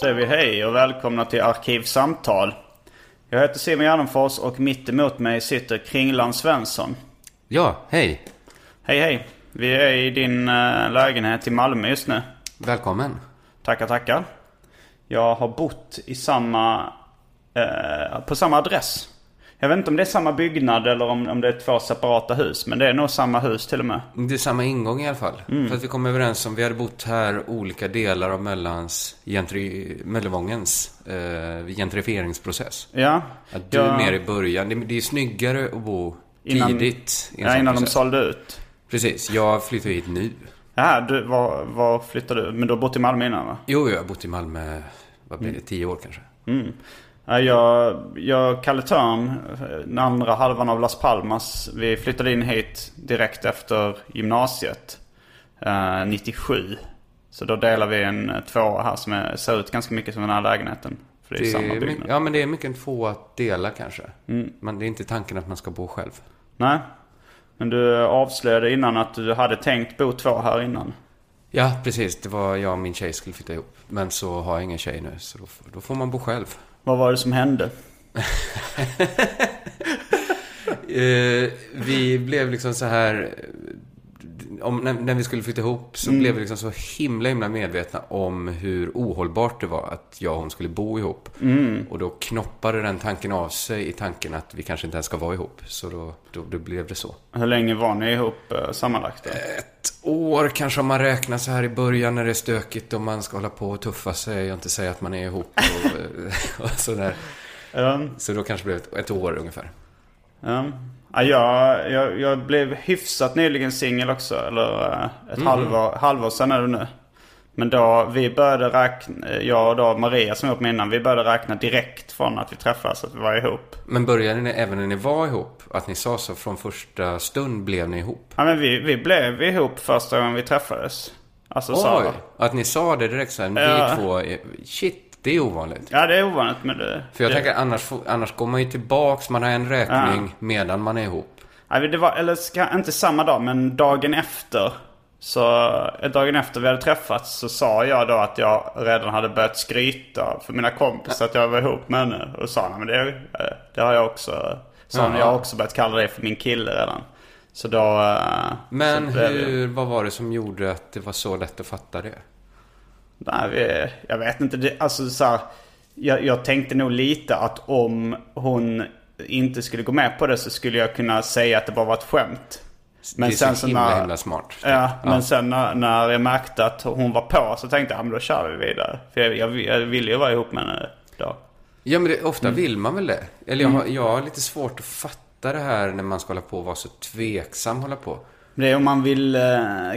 säger vi hej och välkomna till Arkivsamtal. Jag heter Simon Gärdenfors och mitt emot mig sitter Kringland Svensson. Ja, hej. Hej hej. Vi är i din äh, lägenhet i Malmö just nu. Välkommen. Tackar, tackar. Jag har bott i samma, äh, på samma adress jag vet inte om det är samma byggnad eller om, om det är två separata hus. Men det är nog samma hus till och med. Det är samma ingång i alla fall. Mm. För att vi kom överens om, vi hade bott här olika delar av Mellans, gentri, Möllevångens eh, gentrifieringsprocess. Ja. Att du är mer i början. Det, det är snyggare att bo innan, tidigt. I en ja, innan process. de sålde ut. Precis, jag flyttade hit nu. Ja, du, var, var flyttade du? Men du har bott i Malmö innan va? Jo, jag har bott i Malmö, vad blir det, mm. tio år kanske. Mm. Jag, jag Kalle Törn, den andra halvan av Las Palmas. Vi flyttade in hit direkt efter gymnasiet. Eh, 97. Så då delar vi en tvåa här som är, ser ut ganska mycket som den här lägenheten. För det är, det samma byggnad. Ja men det är mycket en tvåa att dela kanske. Mm. Men det är inte tanken att man ska bo själv. Nej. Men du avslöjade innan att du hade tänkt bo två här innan. Ja, precis. Det var jag och min tjej skulle flytta ihop. Men så har jag ingen tjej nu, så då, då får man bo själv. Vad var det som hände? uh, vi blev liksom så här... Om, när, när, vi skulle flytta ihop så mm. blev vi liksom så himla, himla medvetna om hur ohållbart det var att jag och hon skulle bo ihop. Mm. Och då knoppade den tanken av sig i tanken att vi kanske inte ens ska vara ihop. Så då, då, då blev det så. Hur länge var ni ihop eh, sammanlagt? Då? Ett år kanske om man räknar så här i början när det är stökigt och man ska hålla på och tuffa sig och inte säga att man är ihop och, och sådär. Um, så då kanske det blev ett, ett år ungefär. Um, ja, jag, jag, jag blev hyfsat nyligen singel också. Eller uh, ett mm. halvår, halvår sedan är det nu. Men då vi började räkna, jag och då Maria som var med innan, vi började räkna direkt från att vi träffades, att vi var ihop. Men började ni även när ni var ihop? Att ni sa så från första stund blev ni ihop? Ja men vi, vi blev ihop första gången vi träffades. Alltså Oj, Sara. att ni sa det direkt sen, ja. vi två, shit, det är ovanligt. Ja det är ovanligt med det. För jag det. tänker annars, annars går man ju tillbaks, man har en räkning ja. medan man är ihop. Ja, det var, eller inte samma dag, men dagen efter så dagen efter vi hade träffats så sa jag då att jag redan hade börjat skryta för mina kompisar att jag var ihop med henne. Och sa men det, det har jag också. Så jag har också börjat kalla det för min kille redan. Så då... Eh, men så hur, vad var det som gjorde att det var så lätt att fatta det? Nej, jag vet inte. Det, alltså så här, jag, jag tänkte nog lite att om hon inte skulle gå med på det så skulle jag kunna säga att det bara var ett skämt. Men det är sen så himla, när, himla smart. Ja, ja, men sen när, när, jag märkte att hon var på så tänkte jag, ja men då kör vi vidare. För jag, jag, jag ville ju vara ihop med henne då. Ja, men det, ofta mm. vill man väl det? Eller jag, mm. jag har lite svårt att fatta det här när man ska hålla på och vara så tveksam hålla på. Det är om man vill, eh,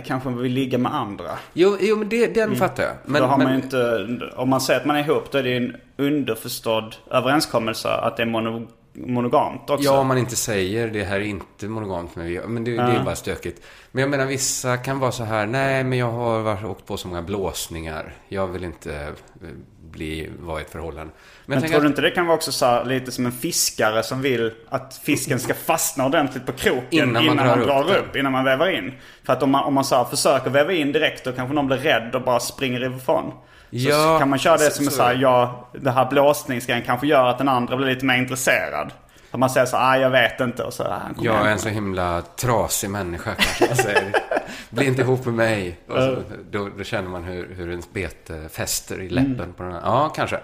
kanske vill ligga med andra. Jo, jo men det, den mm. fattar jag. Men, då har men... man inte, om man säger att man är ihop då är det en underförstådd överenskommelse att det är mono, monogamt också. Ja, om man inte säger det här är inte monogamt. Men, vi, men det, ja. det är bara stökigt. Men jag menar vissa kan vara så här. Nej, men jag har varit, åkt på så många blåsningar. Jag vill inte eh, bli, vara i ett förhållande. Men, men tror du inte det kan vara också så lite som en fiskare som vill att fisken ska fastna ordentligt på kroken innan man, innan drar, man drar upp, upp, innan man väver in. För att om man, om man så här, försöker väva in direkt då kanske någon blir rädd och bara springer ifrån. Så ja, kan man köra det som så, så här, ja, det här blåsningsgrejen kanske gör att den andra blir lite mer intresserad. Att man säger så ah, jag vet inte och så, ah, kom Jag är en så himla trasig människa kanske man säger. Bli inte ihop med mig. Så, då, då känner man hur, hur ens bete fäster i läppen Mm. på den här. Ja, kanske.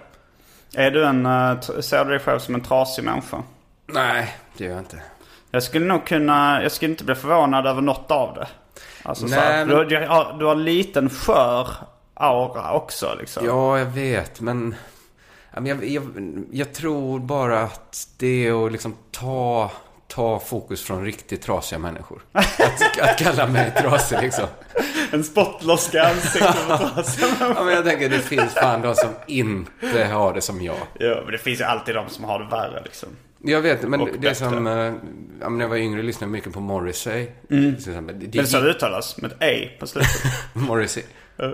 Är du en, eh, ser du dig själv som en trasig människa? Nej, det gör jag inte. Jag skulle nog kunna, jag skulle inte bli förvånad över något av det. Alltså så Nej, här, men- du, du, har, du har en liten skör aura också liksom. Ja, jag vet, men... ja, men Jag, jag, jag tror bara att det är att liksom ta, ta fokus från riktigt trasiga människor. Att, att kalla mig trasig liksom. En spottloska trasiga Ja, men jag tänker det finns fan de som inte har det som jag. Ja, men det finns ju alltid de som har det värre liksom. Jag vet, men det bättre. som... eh, Ja, men när jag var yngre lyssnade jag mycket på Morrissey. Exempel. Det, Det är så det uttalas, med ett E på slutet. Morrissey.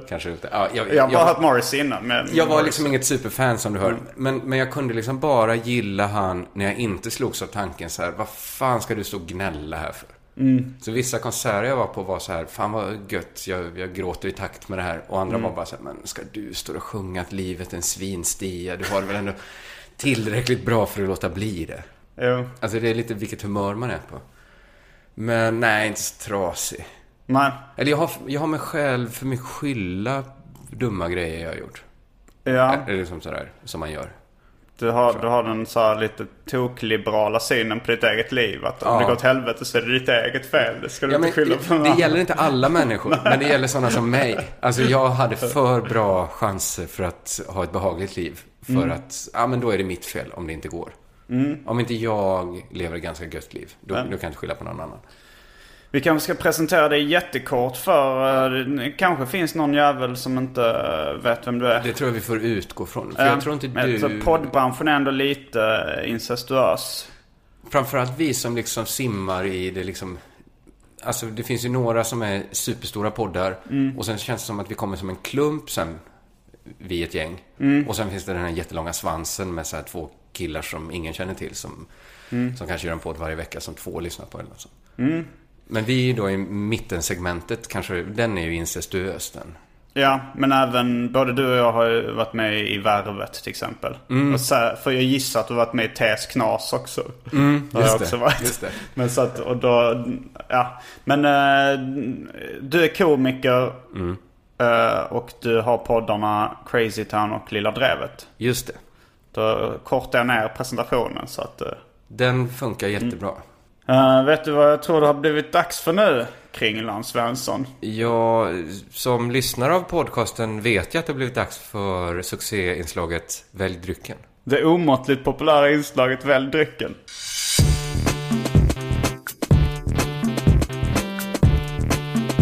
Kanske inte. Ja, jag, Jag har jag, hört Morris innan. Men jag var liksom inget superfan som du hör. Mm. Men, men jag kunde liksom bara gilla han när jag inte slogs av tanken så här. Vad fan ska du stå och gnälla här för? Mm. Så vissa konserter jag var på var så här. Fan vad gött. Jag, jag gråter i takt med det här. Och andra Mm. var bara så här. Men ska du stå och sjunga att livet är en svinstia? Du har det väl ändå tillräckligt bra för att låta bli det. Jo. Alltså det är lite vilket humör man är på. Men nej, inte så trasig. Nej. Eller jag har, jag har mig själv för mycket skylla dumma grejer jag har gjort. Ja. Eller liksom sådär, som man gör. Du har, du har den så lite tokliberala synen på ditt eget liv. Att om Ja. det går åt helvete så är det ditt eget fel. Det ska du Ja, inte skylla på någon det gäller inte alla människor, men det gäller sådana som mig. Alltså jag hade för bra chanser för att ha ett behagligt liv. För Mm. att, ja men då är det mitt fel om det inte går. Om inte jag lever ett ganska gött liv, då, då kan jag inte skylla på någon annan. Vi kanske ska presentera dig jättekort för eh, det kanske finns någon jävel som inte eh, vet vem du är. Det tror jag vi får utgå från. För Ja, jag tror inte du... så Poddbranschen är ändå lite eh, incestuös. Framförallt vi som liksom simmar i det liksom... Alltså det finns ju några som är superstora poddar. Och sen känns det som att vi kommer som en klump sen. Vi ett gäng. Och sen finns det den här jättelånga svansen med så här två killar som ingen känner till. Som, som kanske gör en podd varje vecka som två lyssnar på eller något sånt. Men vi då i mittensegmentet kanske, den är ju incestuös den. Ja, men även både du och jag har ju varit med i Värvet till exempel. Mm. Så, för jag gissar att du har varit med i TS Knas också. det jag Mm, just det, också varit. just det. Men så att, och då, ja. Men eh, du är komiker. Mm. eh, och du har poddarna Crazy Town och Lilla Drevet. Just det. Då kortar jag ner presentationen så att... eh, Den funkar jättebra. Eh, vet du vad jag tror det har blivit dags för nu? Kringland Svensson. Jag, som lyssnare av podcasten vet jag att det har blivit dags för succéinslaget Välj drycken. Det omåttligt populära inslaget Välj drycken.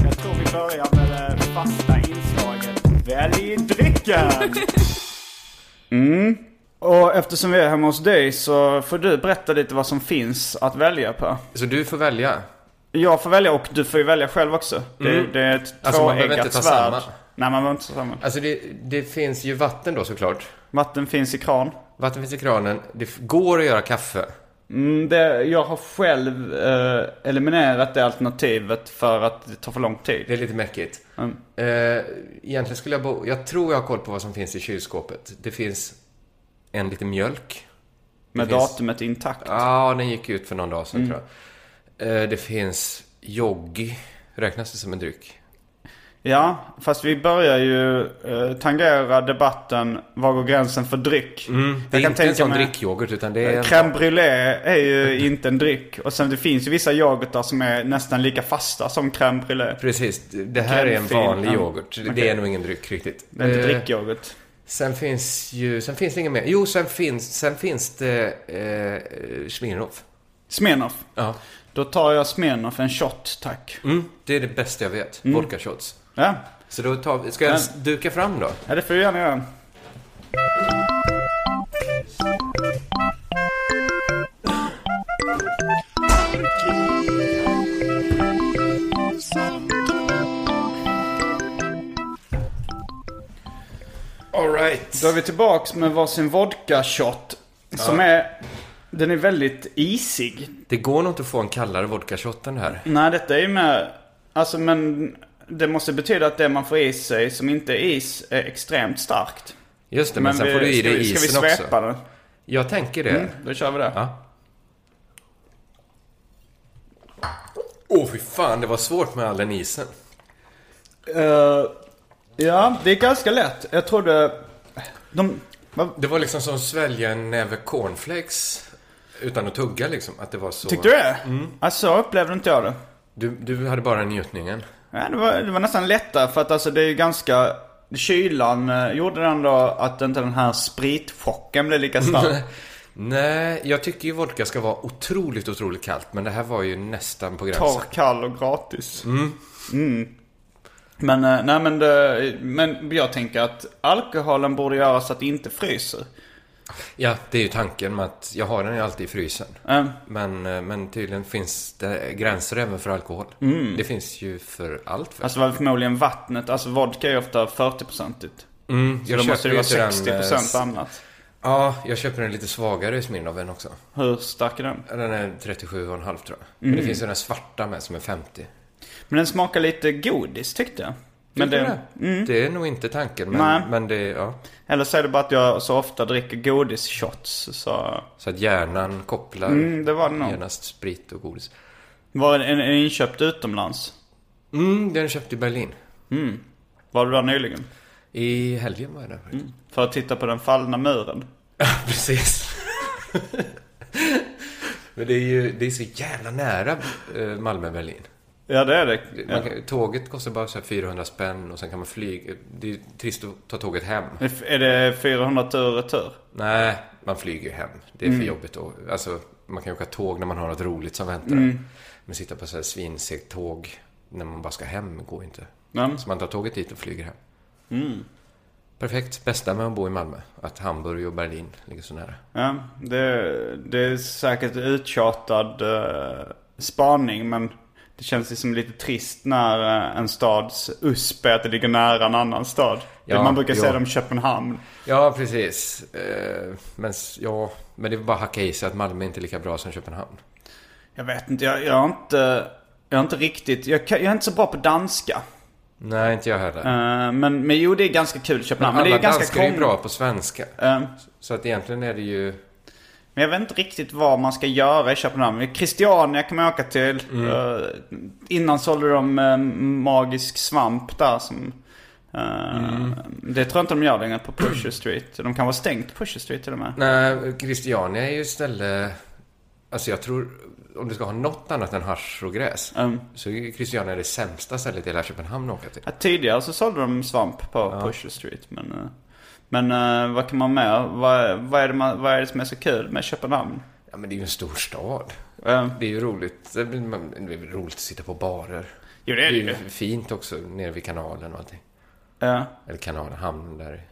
Jag tror vi börjar med det fasta inslaget Välj drycken! Mm. Och eftersom vi är hemma hos dig så får du berätta lite vad som finns att välja på. Så du får välja. Jag får välja och du får ju välja själv också. Det, det är ett Alltså, man behöver tvåeggat inte ta svärd. samma. Nej, man behöver inte ta samma. Alltså det, det finns ju vatten då såklart. Vatten finns i kran. Vatten finns i kranen. Det går att göra kaffe. Mm, det, jag har själv eh, eliminerat det alternativet för att det tar för lång tid. Det är lite mäckigt. Mm. Eh, egentligen skulle jag bo... Jag tror jag har koll på vad som finns i kylskåpet. Det finns en liten mjölk. med finns- datumet intakt. Ja, den gick ut för någon dag sedan Mm. tror jag. Eh, det finns joggi. Räknas det som en dryck? Ja, fast vi börjar ju eh, tangera debatten var går gränsen för dryck. Mm, Det är inte en sån drickyoghurt utan det är... Crème brûlée är ju inte en dryck. Och sen det finns ju vissa yoghurtar som är nästan lika fasta som crème brûlée. Precis, det här är en vanlig yoghurt. Det Okej. är nog ingen dryck riktigt. Det är inte Eh, drickyoghurt. Sen finns ju, sen finns det inget mer. Jo, sen finns, sen finns det eh, Smirnoff. Smirnoff. Ja. Då tar jag Smirnoff en shot, tack. Mm, det är det bästa jag vet. Mm. Vodka shots. Ja, Så då tar vi, ska jag Men- duka fram då? ja det får du gärna göra. Alright. Då är vi tillbaks med varsin vodka-shot. Som är... Den är väldigt isig. Det går nog inte att få en kallare vodka-shot än det här. Nej, detta är ju med... Alltså men... Det måste betyda att det man får i sig som inte är is är extremt starkt. Just det, men, sen vi, får du i dig isen också. Ska vi svepa den? Jag tänker det. Mm, då kör vi det. Åh, oh, fy fan. Det var svårt med all den isen. Eh, ja, det är ganska lätt. Jag trodde... De... Det var liksom som att svälja en näve cornflakes utan att tugga liksom. Att det var så... Tyckte du det? Alltså, så upplevde inte jag det. Du, du hade bara njutningen. Ja, det, var, det var nästan lättare för att alltså det är ju ganska... Kylan eh, gjorde ändå att inte den här spritchocken blev lika stark. Nej, jag tycker ju vodka ska vara otroligt, otroligt kallt. Men det här var ju nästan på gränsen. Torr, kall och gratis. Mm. Men, eh, nej men, det, men jag tänker att alkoholen borde göra så att det inte fryser. Ja, det är ju tanken med att jag har den ju alltid i frysen. Eh, Men, eh, men tydligen finns det gränser även för alkohol. Det finns ju för allt. För. Alltså förmodligen vattnet. Alltså vodka är ju ofta 40-procentigt. Mm, Så då måste det vara ju inte den, 60% eh, annat. Ja, jag köper en lite svagare Smirnoff än också. Hur stark är den? Den är 37,5 tror jag. Men det finns ju den svarta med som är 50. Men den smakar lite godis tyckte jag. Men Tycker det, du det? det är nog inte tanken, Nej. men, men det, ja. eller så är det bara att jag så ofta dricker godisshots. Så Så att hjärnan kopplar Mm, det var det nog. genast sprit och godis. var den inköpt utomlands? Mm, den köpte i Berlin. Var du där nyligen? I helgen var jag där faktiskt. För att titta på den fallna muren? Precis. Men det är ju det är så jävla nära eh, Malmö-Berlin. Ja det är det. Ja. Kan, tåget kostar bara så här 400 spänn och sen kan man flyga. Det är trist att ta tåget hem. Är det 400 tur retur? Nej, man flyger ju hem. Det är för jobbigt då. Alltså, man kan ju åka tåg när man har något roligt som väntar. Men sitta på så här svinsegt tåg när man bara ska hem går inte. Ja. Så man tar tåget dit och flyger hem. Perfekt. Bästa med att bo i Malmö. Att Hamburg och Berlin ligger så nära. Ja, det, det är säkert uttjatad uh, spaning men det känns liksom lite trist när eh, en stads USP att det ligger nära en annan stad. Ja, Man brukar jo. säga det om Köpenhamn. Ja, precis. Eh, men, ja, men det är bara att hacka i sig att Malmö är inte är lika bra som Köpenhamn. Jag vet inte, jag, jag har inte, jag har inte riktigt, jag, jag är inte så bra på danska. Nej, inte jag heller. Eh, men, men jo, det är ganska kul i Köpenhamn. Men, alla det är ganska danskar är ju krångligt. bra på svenska. Eh, Så att egentligen är det ju... Men jag vet inte riktigt vad man ska göra i Köpenhamn. Christiania kan man åka till. Eh, innan sålde de eh, magisk svamp där som... eh, Det tror jag inte de gör längre på Pusher Street. De kan vara stängt Pusher Street till och med. Nej, Christiania är ju istället... Alltså jag tror... Om du ska ha något annat än hasch och gräs. Mm. Så är Christiania det sämsta stället i hela Köpenhamn att åka till. Ja, tidigare så sålde de svamp på Pusher Street. Men, men eh, vad kan man med? Vad, vad, är det man, vad är det som är så kul med Köpenhamn? Ja, men det är ju en stor stad. Eh, Det är ju roligt. Det det är roligt att sitta på barer. jo det Det är är det ju ju. fint också nere vid kanalen och allting. Ja. Eller kanalen, hamnen där.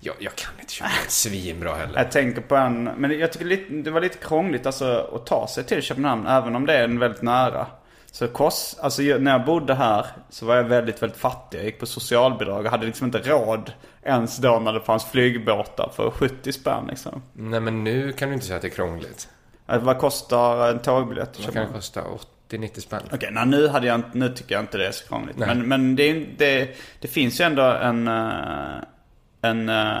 Jag, jag kan inte köra svinbra heller. Jag tänker på en, men jag tycker lite, det var lite krångligt alltså att ta sig till Köpenhamn även om det är en väldigt nära. Så kost, alltså när jag bodde här så var jag väldigt, väldigt fattig. Jag gick på socialbidrag och hade liksom inte råd ens då när det fanns flygbåtar för 70 spänn liksom. Nej, men nu kan du inte säga att det är krångligt. Alltså, vad kostar en tågbiljett Vad kan det kosta? 80-90 spänn? Okej, nej, nu, hade jag, inte- nu tycker jag inte det är så krångligt. Nej. Men, men det, det, det finns ju ändå en, eh, en, eh,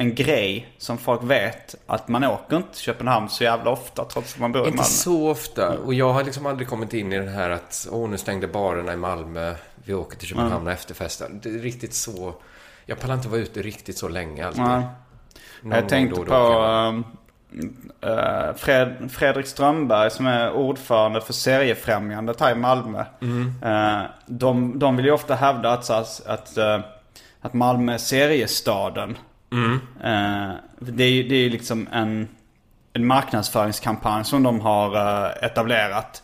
en grej som folk vet. Att man åker inte till Köpenhamn så jävla ofta trots att man bor i Inte Malmö. så ofta. Och jag har liksom aldrig kommit in i den här att åh, nu stängde barerna i Malmö. Vi åker till Köpenhamn och efterfestar. Det är riktigt så... Jag pallar inte vara ute riktigt så länge alltid. Någon Jag tänkte då på då ehm, eh, Fred, Fredrik Strömberg som är ordförande för Seriefrämjandet här i Malmö. Eh, de, de vill ju ofta hävda att, att, att, eh, att Malmö är seriestaden. Eh, det, är, det är liksom en, en marknadsföringskampanj som de har eh, etablerat.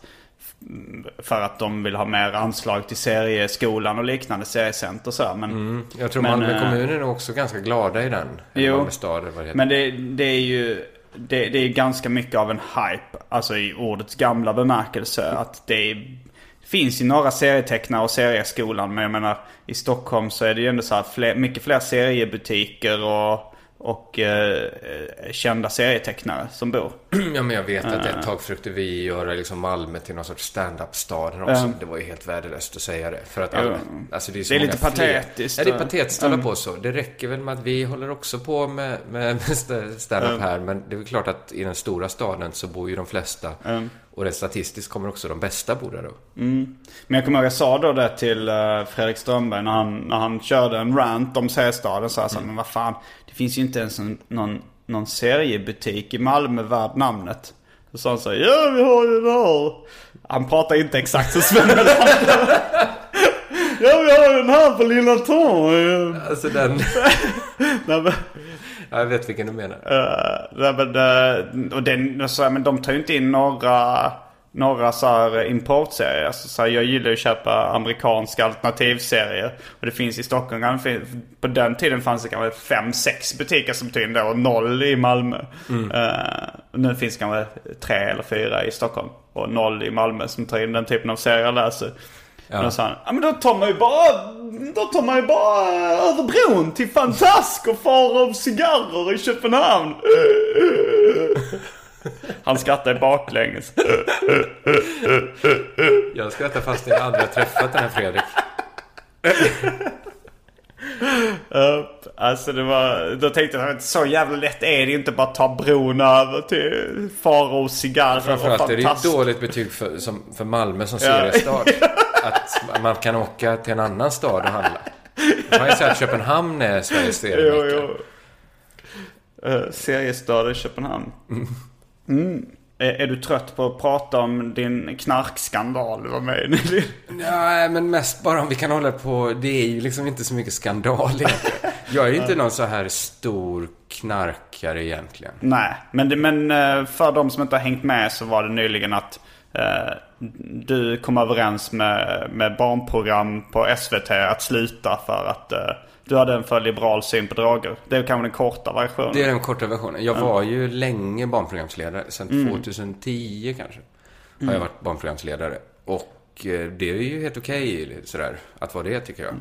För att de vill ha mer anslag till serieskolan och liknande seriecenter och så. Men, Mm. Jag tror men, Malmö eh, kommun är också ganska glada i den. Jo. Malmö stad vad det heter. Men det, det är ju det, det är ganska mycket av en hype. Alltså i ordets gamla bemärkelse. Att det är, finns ju några serietecknare och serieskolan. Men jag menar i Stockholm så är det ju ändå så här fler, mycket fler seriebutiker och, och eh, eh, kända serietecknare som bor. Ja, men jag vet att ett tag försökte vi göra liksom Malmö till någon sorts stand-up-stad här också. Det var ju helt värdelöst att säga det. För att alla, alltså det är, så Det är lite fler- patetiskt. Ja, det är patetiskt att hålla på så. Det räcker väl med att vi håller också på med, med, med st- stand-up här. Men det är väl klart att i den stora staden så bor ju de flesta. Och rent statistiskt kommer också de bästa bo där då. Men jag kommer ihåg jag sa då det till eh, Fredrik Strömberg när han, när han körde en rant om C-staden. Så jag sa, men vad fan, det finns ju inte ens en, någon, någon seriebutik i Malmö värd namnet. Så sa han så här, ja vi har ju det här. Han pratar inte exakt så Sven Melander. Ja vi har den här på Lilla Torg. Alltså den... Nej, men- ja, jag vet vilken du menar. Uh, nej, men, eh, och den, så här, men de tar ju inte in några, några så här importserier. Alltså, så här, jag gillar ju att köpa amerikanska alternativserier. Och det finns i Stockholm, på den tiden fanns det kanske fem, sex butiker som tog in det och noll i Malmö. Eh, nu finns det kanske tre eller fyra i Stockholm. Och noll i Malmö som tar in den typen av serier jag läser. Men då sa han, ja men då tar man ju bara, då tar man ju bara över bron till Fantask och far av cigarrer i Köpenhamn. Han skrattar baklänges. Jag skrattar fast jag aldrig har träffat den här Fredrik. Alltså det var, då tänkte jag så jävla lätt är det inte bara att ta bron över till Faro cigarrer Framförallt och är det ju dåligt betyg för, som, för Malmö som seriestad. Att man kan åka till en annan stad och handla. Man kan ju säga att Köpenhamn är Sveriges Jo, seriemecka. jo. Uh, seriestad i Köpenhamn. Mm. Är, är du trött på att prata om din knarkskandal du var med i? Nej, men mest bara om vi kan hålla på. Det är ju liksom inte så mycket skandal egentligen. Jag är ju inte någon så här stor knarkare egentligen. Nej, men, det, men eh, för de som inte har hängt med så var det nyligen att eh, du kom överens med, med barnprogram på SVT att sluta för att eh, du hade en för liberal syn på droger. Det är kanske den korta versionen. Det är den korta versionen. Jag var ju länge barnprogramsledare. Sedan 2010 kanske. Har jag varit barnprogramsledare. Och eh, det är ju helt okej sådär. Att vara det tycker jag.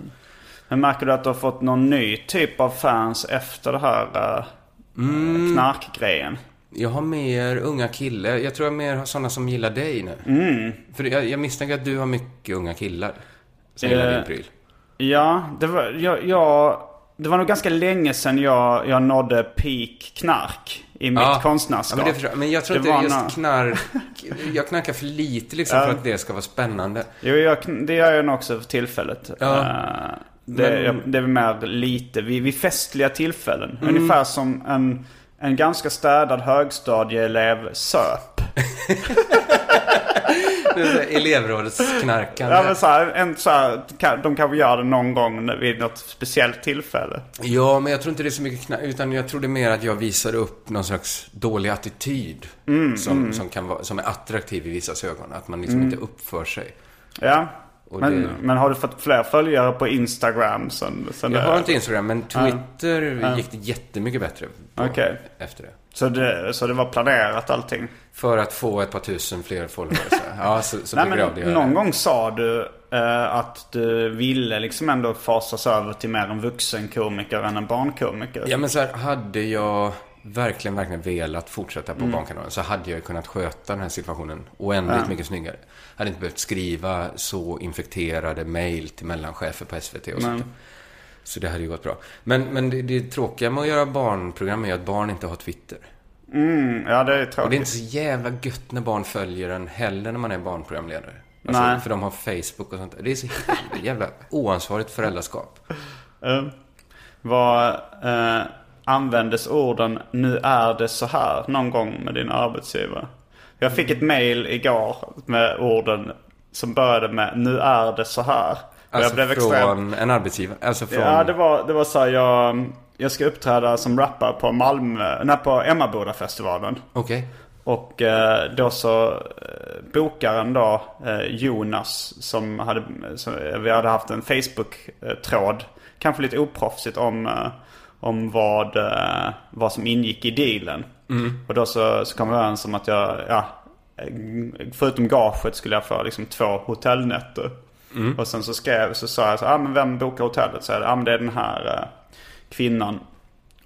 Men märker du att du har fått någon ny typ av fans efter det här eh, knarkgrejen? Jag har mer unga killar. Jag tror jag mer har sådana som gillar dig nu. För jag, jag misstänker att du har mycket unga killar. Som gillar Eh, din pryl. Ja, det var, jag, jag, det var nog ganska länge sedan jag, jag nådde peak knark i mitt Ja. konstnärskap. Ja, men, det men jag tror Det inte just nå- knark... Jag knarkar för lite liksom för att det ska vara spännande. Jo, jag, det gör jag nog också för tillfället. Ja. Eh, det, Men- jag, det är mer lite vid, vid festliga tillfällen. Mm. Ungefär som en, en ganska städad högstadieelev söp. Här Elevrådsknarkande. Ja, men så här, en, så här, kan- de kanske gör det någon gång vid något speciellt tillfälle. Ja, men jag tror inte det är så mycket knark. Utan jag tror det är mer att jag visar upp någon slags dålig attityd. Mm, som, Som, kan vara, som är attraktiv i vissas ögon. Att man liksom inte uppför sig. Ja. Men, det- men har du fått fler följare på Instagram sen, sen Jag det- har inte Instagram, men Twitter gick det jättemycket bättre på Okej. efter det. Så det, så det var planerat allting? För att få ett par tusen fler followers. ja, så, så Nej det men göra någon det. gång sa du eh, att du ville liksom ändå fasas över till mer en vuxenkomiker än en barnkomiker. Ja, men så här, hade jag verkligen, verkligen velat fortsätta Mm. på Barnkanalen så hade jag kunnat sköta den här situationen oändligt mycket snyggare. Hade inte behövt skriva så infekterade mejl till mellanchefer på SVT och sånt. Så det hade ju gått bra. Men, men det, det tråkiga med att göra barnprogram är att barn inte har Twitter. Mm, ja det är Och det är tråkigt. inte så jävla gött när barn följer en heller när man är barnprogramledare. Alltså, Nej. För de har Facebook och sånt. Det är så jävla oansvarigt föräldraskap. Eh, vad eh, användes orden 'Nu är det så här' någon gång med din arbetsgivare? Jag fick ett mail igår med orden som började med 'Nu är det så här' Alltså från extremt... en arbetsgivare. Alltså från... Ja, det var, det var så här, jag, jag ska uppträda som rappare på Malmö, nej på Emmaboda-festivalen. Okej. Och eh, då så eh, bokaren då, eh, Jonas, som hade, som, vi hade haft en Facebook-tråd. Kanske lite oproffsigt om, eh, om vad, eh, vad som ingick i dealen. Och då så, så kom vi överens om att jag, ja, förutom gaget skulle jag få liksom två hotellnätter. Och sen så skrev, så sa jag så ah, men vem bokar hotellet? Så jag, ah, men det är den här eh, kvinnan.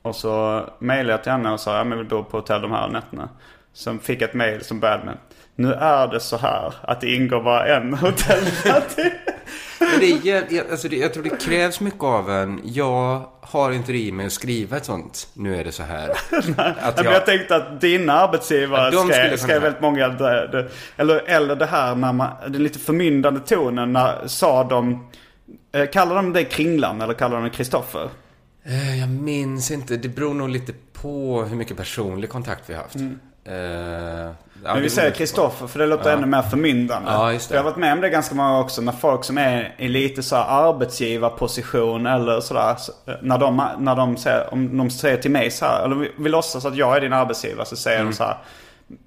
Och så mejlade jag till henne och sa, ja men jag vill bo på hotell de här nätterna. som fick ett mail som började med Nu är det så här att det ingår bara en hotellnatt Men det är, alltså det, jag tror det krävs mycket av en. Jag har inte det i mig att skriva ett sånt. Nu är det så här. Att jag... jag tänkte att dina arbetsgivare Ja, skrev, skrev väldigt många... Det, det, eller, eller det här när man... Den lite förmyndande tonen när sa de... Eh, kallar de dig Kringlan eller kallar de dig Kristoffer? Eh, Jag minns inte. Det beror nog lite på hur mycket personlig kontakt vi har haft. Eh, ja, Men vi säger Kristoffer för det låter ännu mer förmyndande. Ja, just det. Jag har varit med om det ganska många gånger också när folk som är i lite så här arbetsgivarposition eller sådär. så- När de, när de säger, om de säger till mig så här, eller vi, vi låtsas att jag är din arbetsgivare så säger Mm. de så här.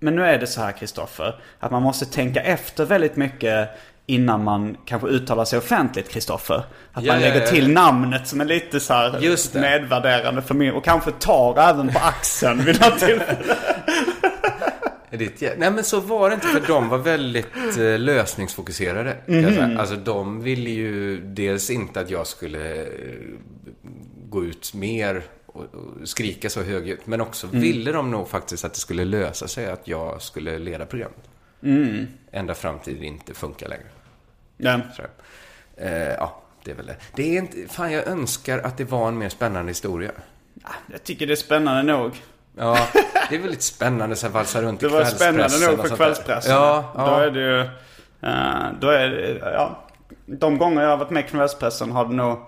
Men nu är det så här Kristoffer, att man måste tänka efter väldigt mycket innan man kanske uttalar sig offentligt Kristoffer. Att Ja, man ja, lägger ja. till namnet som är lite så här Just det. nedvärderande för mig. Och kanske tar även på axeln vid något tillfälle. Jä- Nej men så var det inte för de var väldigt eh, lösningsfokuserade. säga. Alltså de ville ju dels inte att jag skulle eh, gå ut mer och, och skrika så högljutt. Men också Mm. ville de nog faktiskt att det skulle lösa sig att jag skulle leda programmet. Mm. Ända fram till det inte funkar längre. Så, eh, ja, det är väl det. Det är inte, fan jag önskar att det var en mer spännande historia. Jag tycker det är spännande nog. Ja, det är väldigt spännande här valsa runt Det i var spännande kvällspressen nog för kvällspressen. Ja, Då ja. är det ju... eh, då är det, ja. De gånger jag har varit med i kvällspressen har det nog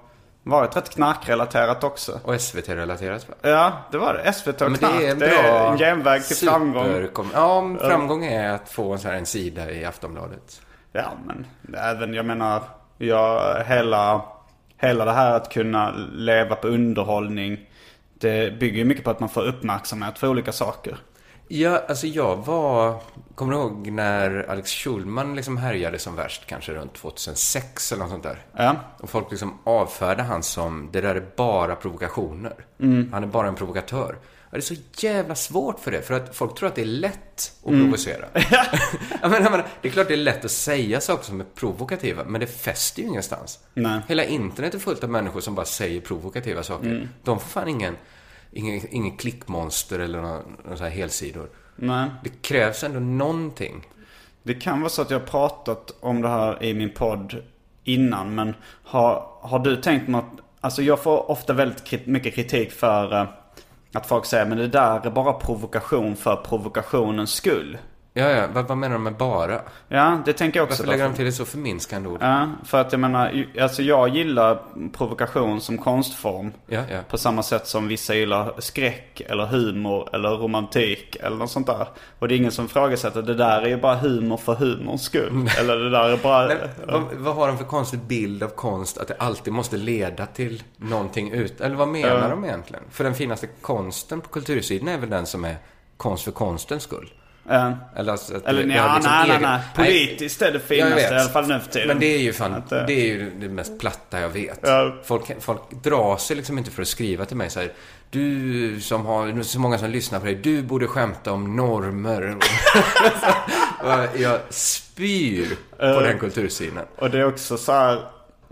varit rätt knarkrelaterat också. Och SVT-relaterat va? Ja, det var det. SVT och Men knark. det är en det är en genväg till framgång. Ja, framgång är att få en, så här, en sida i Aftonbladet. Ja, men även, jag menar, jag, hela, hela det här att kunna leva på underhållning. Det bygger ju mycket på att man får uppmärksamhet för olika saker. Ja, alltså jag var... Kommer du ihåg när Alex Schulman liksom härjade som värst, kanske runt 2006 eller något sånt där? Ja. Och folk liksom avfärdade han som, det där är bara provokationer. Mm. Han är bara en provokatör. Det är så jävla svårt för det, för att folk tror att det är lätt att Mm. provocera. jag menar, jag menar, det är klart det är lätt att säga saker som är provokativa, men det fäster ju ingenstans. Nej. Hela internet är fullt av människor som bara säger provokativa saker. Mm. De får fan ingen, ingen, ingen klickmonster eller några, några så här helsidor. Nej. Det krävs ändå någonting. Det kan vara så att jag har pratat om det här i min podd innan. Men har, har du tänkt att... Alltså jag får ofta väldigt mycket kritik för eh, att folk säger men det där är bara provokation för provokationens skull. Ja, ja, vad, vad menar de med bara? Ja, det tänker jag också. Varför lägger de till ett så förminskande ord? Ja, för att jag menar, alltså jag gillar provokation som konstform. Ja, ja. På samma sätt som vissa gillar skräck eller humor eller romantik eller något sånt där. Och det är ingen som ifrågasätter det där är ju bara humor för humorns skull. Eller det där är bara... Nej, vad, vad har de för konstig bild av konst? Att det alltid måste leda till någonting ut? Eller vad menar de egentligen? För den finaste konsten på kultursidan är väl den som är konst för konstens skull? Ja. Eller, alltså, att Eller det- nej, nej, liksom nej, egen- nej. Politiskt är det Ja, finaste i alla fall nu för tiden. Men det är ju fan, Att, eh, det är ju det mest platta jag vet. Ja. Folk, folk drar sig liksom inte för att skriva till mig så här. Du som har, så många som lyssnar på dig, du borde skämta om normer. Jag spyr på Eh. den kultursynen. Och det är också så här.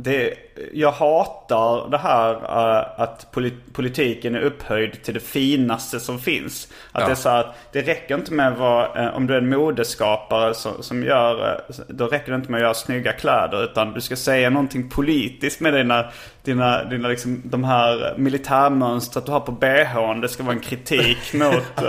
Det, jag hatar det här eh, att polit, politiken är upphöjd till det finaste som finns. Att Ja. det är så att det räcker inte med vad, eh, om du är en modeskapare som, som gör, eh, då räcker det inte med att göra snygga kläder. Utan du ska säga någonting politiskt med dina, dina, dina liksom, de här militärmönstret du har på bhn. Det ska vara en kritik mot,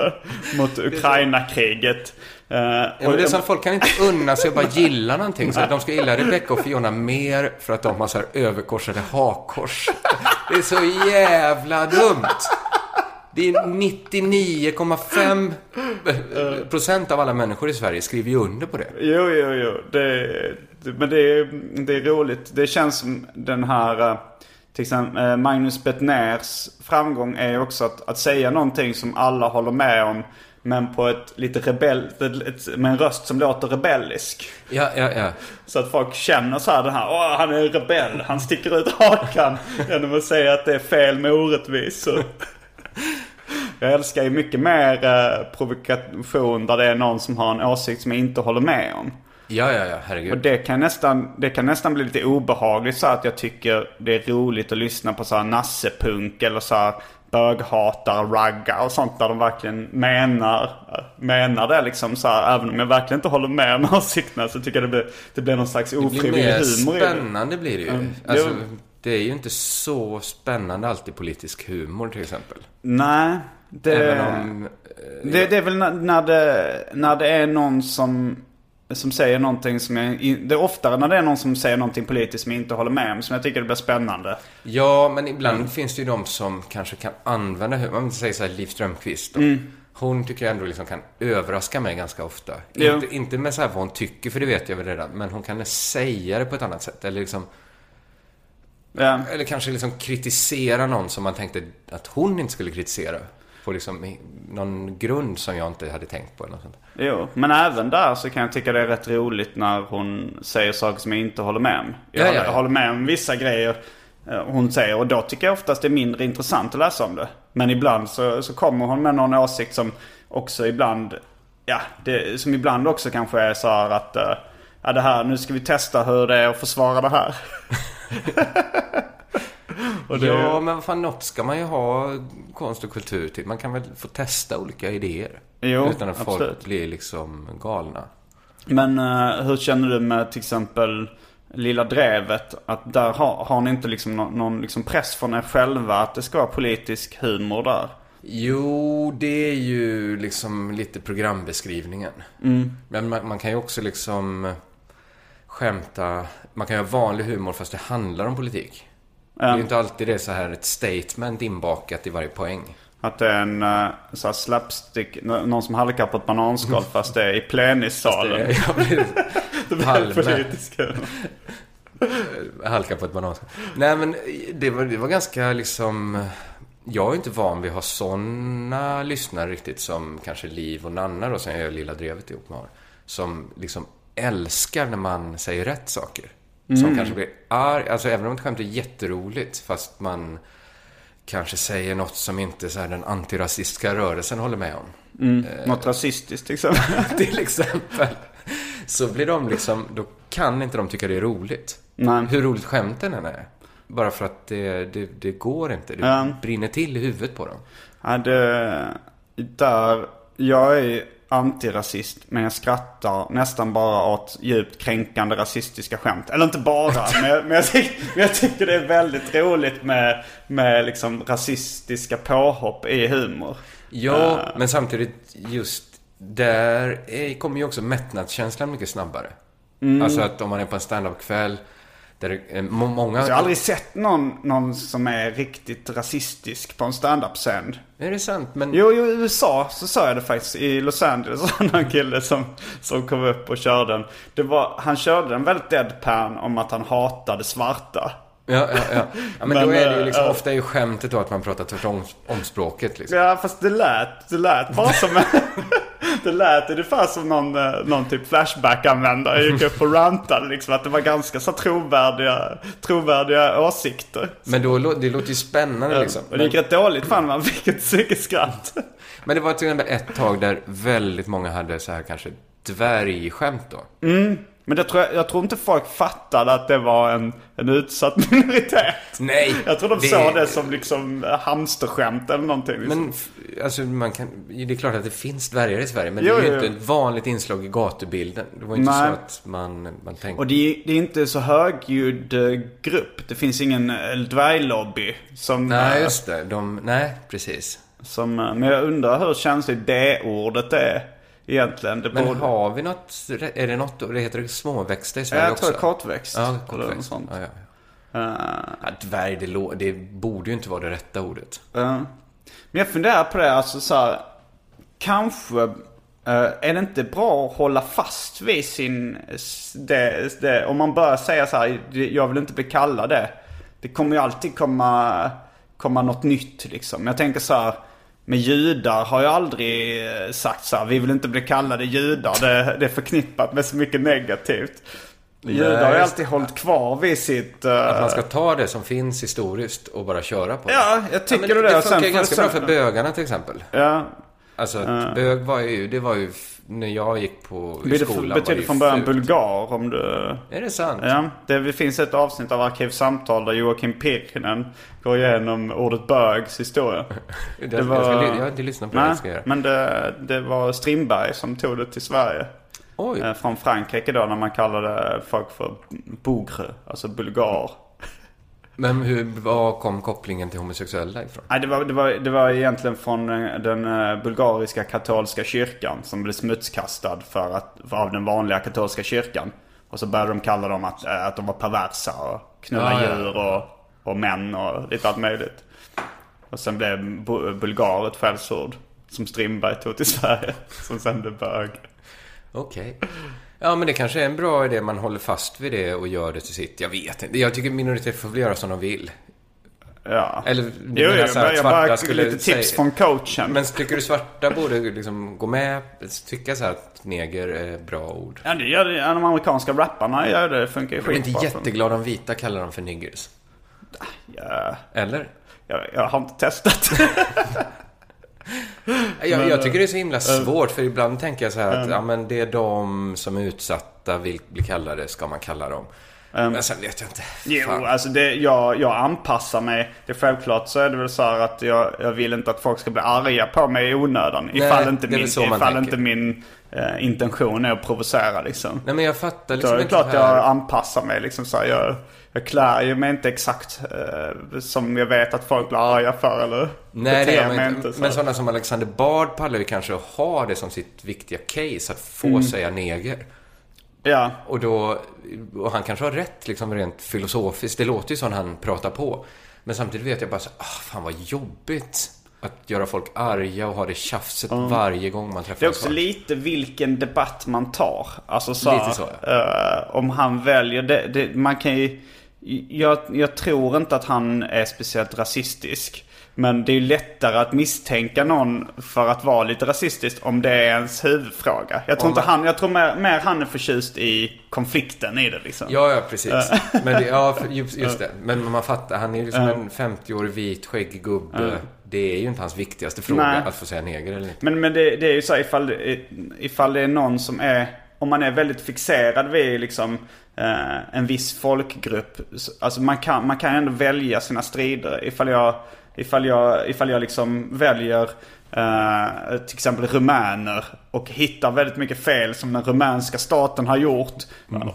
mot Ukraina-kriget. Eh, Ja, men det är så att folk kan inte unna sig att bara gilla någonting. Så att de ska gilla Rebecca och Fiona mer för att de har så här överkorsade hakkors. Det är så jävla dumt. Det är 99,5 procent av alla människor i Sverige skriver ju under på det. Jo, jo, jo. Det, det, men det är, det är roligt. Det känns som den här... eh, Till exempel eh, Magnus Bettners framgång är också att, att säga någonting som alla håller med om. Men på ett lite rebell... Ett, med en röst som låter rebellisk. Ja, ja, ja. Så att folk känner så här den här, åh han är rebell, han sticker ut hakan. genom att säga att det är fel med orättvisor. Jag älskar ju mycket mer eh, provokation där det är någon som har en åsikt som jag inte håller med om. Ja, ja, ja, Och herregud. det kan, nästan, det kan nästan bli lite obehagligt så att jag tycker det är roligt att lyssna på så här nassepunk eller så här böghatar, ragga och sånt där de verkligen menar, menar det liksom så här. Även om jag verkligen inte håller med om åsikterna så tycker jag det blir, det blir någon slags Det blir ofrivillig mer humor det. spännande blir det ju. Mm. Alltså, Jo. det är ju inte så spännande alltid politisk humor till exempel. Nej. Det, Även om... det, det är väl när, när, det, när det är någon som, som säger någonting som jag... Det är oftare när det är någon som säger någonting politiskt som jag inte håller med om som jag tycker det blir spännande. Ja, men ibland Mm. finns det ju de som kanske kan använda humor. Om vi säger så här Liv Strömquist då. Hon tycker jag ändå liksom kan överraska mig ganska ofta. Jo. Inte, inte med så här vad hon tycker, för det vet jag väl redan. Men hon kan säga det på ett annat sätt. Eller liksom... Ja. Eller kanske liksom kritisera någon som man tänkte att hon inte skulle kritisera. På liksom någon grund som jag inte hade tänkt på eller något sånt. Jo, men även där så kan jag tycka det är rätt roligt när hon säger saker som jag inte håller med om. Jag Ja, ja, håller- ja. håller med om vissa grejer eh, hon säger och då tycker jag oftast det är mindre intressant att läsa om det. Men ibland så, så kommer hon med någon åsikt som också ibland, ja, det, som ibland också kanske är så här att eh, Ja det här, nu ska vi testa hur det är att försvara det här. det, Ja, men vad fan, något ska man ju ha konst och kultur till. Man kan väl få testa olika idéer. Jo, utan att absolut. folk blir liksom galna. Men eh, hur känner du med till exempel Lilla Drevet? Att där har, har ni inte liksom någon, någon liksom press från er själva att det ska vara politisk humor där? Jo, det är ju liksom lite programbeskrivningen. Men man, man kan ju också liksom skämta. Man kan ju ha vanlig humor fast det handlar om politik. Det är ju inte alltid det är så här ett statement inbakat i varje poäng. Att det är en uh, så här slapstick, nå- någon som halkar på ett bananskal fast det är i plenissalen. Det, jag blir Det blir Palme. politisk humor. halka på ett bananskal. Nej, men det var, det var ganska liksom... Jag är inte van vid att ha såna lyssnare riktigt som kanske Liv och Nanna då, som jag gör Lilla Drevet ihop med har. Som liksom älskar när man säger rätt saker. Som kanske blir arg, alltså även om ett skämt är jätteroligt fast man kanske säger något som inte så här den antirasistiska rörelsen håller med om. Något rasistiskt till exempel. till exempel. Så blir de liksom, då kan inte de tycka det är roligt. Nej. Hur roligt skämten än är. Bara för att det, det, det går inte. Det Ja. brinner till i huvudet på dem. Ja, det, där, jag är antirasist men jag skrattar nästan bara åt djupt kränkande rasistiska skämt. Eller inte bara, men, jag, men, jag tycker, men jag tycker det är väldigt roligt med, med liksom rasistiska påhopp i humor. Ja, men samtidigt just där är, kommer ju också mättnadskänslan mycket snabbare. Alltså att om man är på en standup-kväll där det må- många... Jag har aldrig sett någon, någon som är riktigt rasistisk på en standup-scen. Är det sant? Men... Jo, i USA så sa jag det faktiskt. I Los Angeles var en kille som, som kom upp och körde den. Det var, han körde den väldigt deadpan om att han hatade svarta. Ja, ja, ja. ja men, Men, då är det ju eh, liksom, ja. ofta är ju skämtet då att man pratar tvärtom om språket liksom. Ja, fast det lät, det lät bara som Det lät ungefär som någon, eh, någon typ Flashback-användare gick upp och rantade liksom. Att det var ganska så trovärdiga, trovärdiga åsikter. Men då, det låter ju spännande liksom. Och det gick rätt dåligt fan man fick så mycket skratt. Men det var till exempel ett tag där väldigt många hade så här kanske dvärgskämt då. Men det tror jag, jag tror inte folk fattade att det var en, en utsatt minoritet. Nej! Jag tror de det- såg det som liksom eh, hamsterskämt eller någonting. Liksom. Men alltså man kan, det är klart att det finns dvärgar i Sverige, men Jo, det är ju inte ett vanligt inslag i gatubilden. Det var ju inte Nej. så att man, man tänkte... Och det är, det är inte så högljudd grupp. Det finns ingen eh, dvärglobby som... Nej, eh, just det. De, nej, precis. som men jag undrar hur känsligt det ordet är egentligen. Det Men borde... har vi något, är det något, det heter det småväxter i Sverige jag också? tror kortväxt. Ja, kortväxt. sånt. Ja, ja. Ja, dvärg, det, det borde ju inte vara det rätta ordet. Ja. Men jag funderar på det, alltså så här, Kanske eh, är det inte bra att hålla fast vid sin... Det, det, om man börjar säga så här, jag vill inte bli kallad det. Det kommer ju alltid komma, komma något nytt liksom. Jag tänker så här, med judar har jag aldrig eh, sagt så här, vi vill inte bli kallade judar. Det, det är förknippat med så mycket negativt. Judar har ju alltid hållit kvar vid sitt... eh, Att man ska ta det som finns historiskt och bara köra på det. Ja, jag tycker men det. det. Sen funkar får ganska det bra sen- för bögarna till exempel. Ja, Alltså att bög var ju, det var ju när jag gick på i Det skolan betyder var det från början fult. bulgar om du... Är det sant? Ja, det, det finns ett avsnitt av Arkivsamtal där Joakim Pirkinen går igenom ordet bögs historia. Det, jag, ska, jag har inte lyssnat på det. Nej, jag ska göra. men det, det var Strindberg som tog det till Sverige. Oj. Eh, Från Frankrike då när man kallade folk för bougre, alltså bulgar. Men hur, var kom kopplingen till homosexuella ifrån? Nej, det var, det, var, det var egentligen från eh, den eh, bulgariska katolska kyrkan som blev smutskastad för att, för av den vanliga katolska kyrkan. Och så började de kalla dem att, eh, att de var perversa och knulla Ja, ja. djur och, och män och lite allt möjligt. Och sen blev bu- bulgar ett skällsord som Strindberg tog till Sverige. Som sen blev bög. Okej. Ja, men det kanske är en bra idé. Man håller fast vid det och gör det till sitt. Jag vet inte. Jag tycker minoriteter får väl göra som de vill. Ja. Eller, Jo, menar så här jag bara skulle lite tips säga- från coachen. Men tycker du svarta borde liksom gå med, tycka så här att neger är bra ord? Ja, det gör det. De amerikanska rapparna gör det. Det funkar ju Jag är inte skitbra. jätteglad om vita kallar dem för niggers. Ja, Eller? jag, jag har inte testat. Jag, jag tycker det är så himla svårt, för ibland tänker jag så här att ja, men det är de som är utsatta vill bli kallade, ska man kalla dem. Men sen vet jag inte. Jo, alltså det, jag, jag anpassar mig. Det är självklart så är det väl så här att jag, jag vill inte att folk ska bli arga på mig i onödan. Nej, ifall inte är min, ifall tänker. inte min eh, intention är att provocera liksom. Nej, men jag fattar Då liksom är det inte klart det här. jag anpassar mig liksom så här, jag, jag klär ju mig inte exakt eh, som jag vet att folk blir arga för eller Nej, det gör man mig inte. så. Men sådana som Alexander Bard pallar ju kanske att ha det som sitt viktiga case, att få Mm. säga neger. Ja, Och då, och han kanske har rätt liksom rent filosofiskt. Det låter ju som han pratar på. Men samtidigt vet jag bara så, ah, fan vad jobbigt. Att göra folk arga och ha det tjafset varje gång man träffar Det är också svart. lite vilken debatt man tar. Alltså så, Lite så, eh, om han väljer det, det. Man kan ju... Jag, jag tror inte att han är speciellt rasistisk. Men det är ju lättare att misstänka någon för att vara lite rasistisk om det är ens huvudfråga. Jag tror, inte han, jag tror mer, mer han är förtjust i konflikten i det liksom. Ja, ja, precis. Men det, ja, just, just det. Men man fattar, han är ju liksom en 50-årig vit skäggig gubbe. Det är ju inte hans viktigaste fråga Nej. att få säga neger eller inte. Men, men det, det är ju så här, ifall, ifall det är någon som är, om man är väldigt fixerad vid liksom eh, en viss folkgrupp. Alltså man kan, man kan ändå välja sina strider. Ifall jag, ifall jag, ifall jag liksom väljer eh, till exempel rumäner och hittar väldigt mycket fel som den rumänska staten har gjort.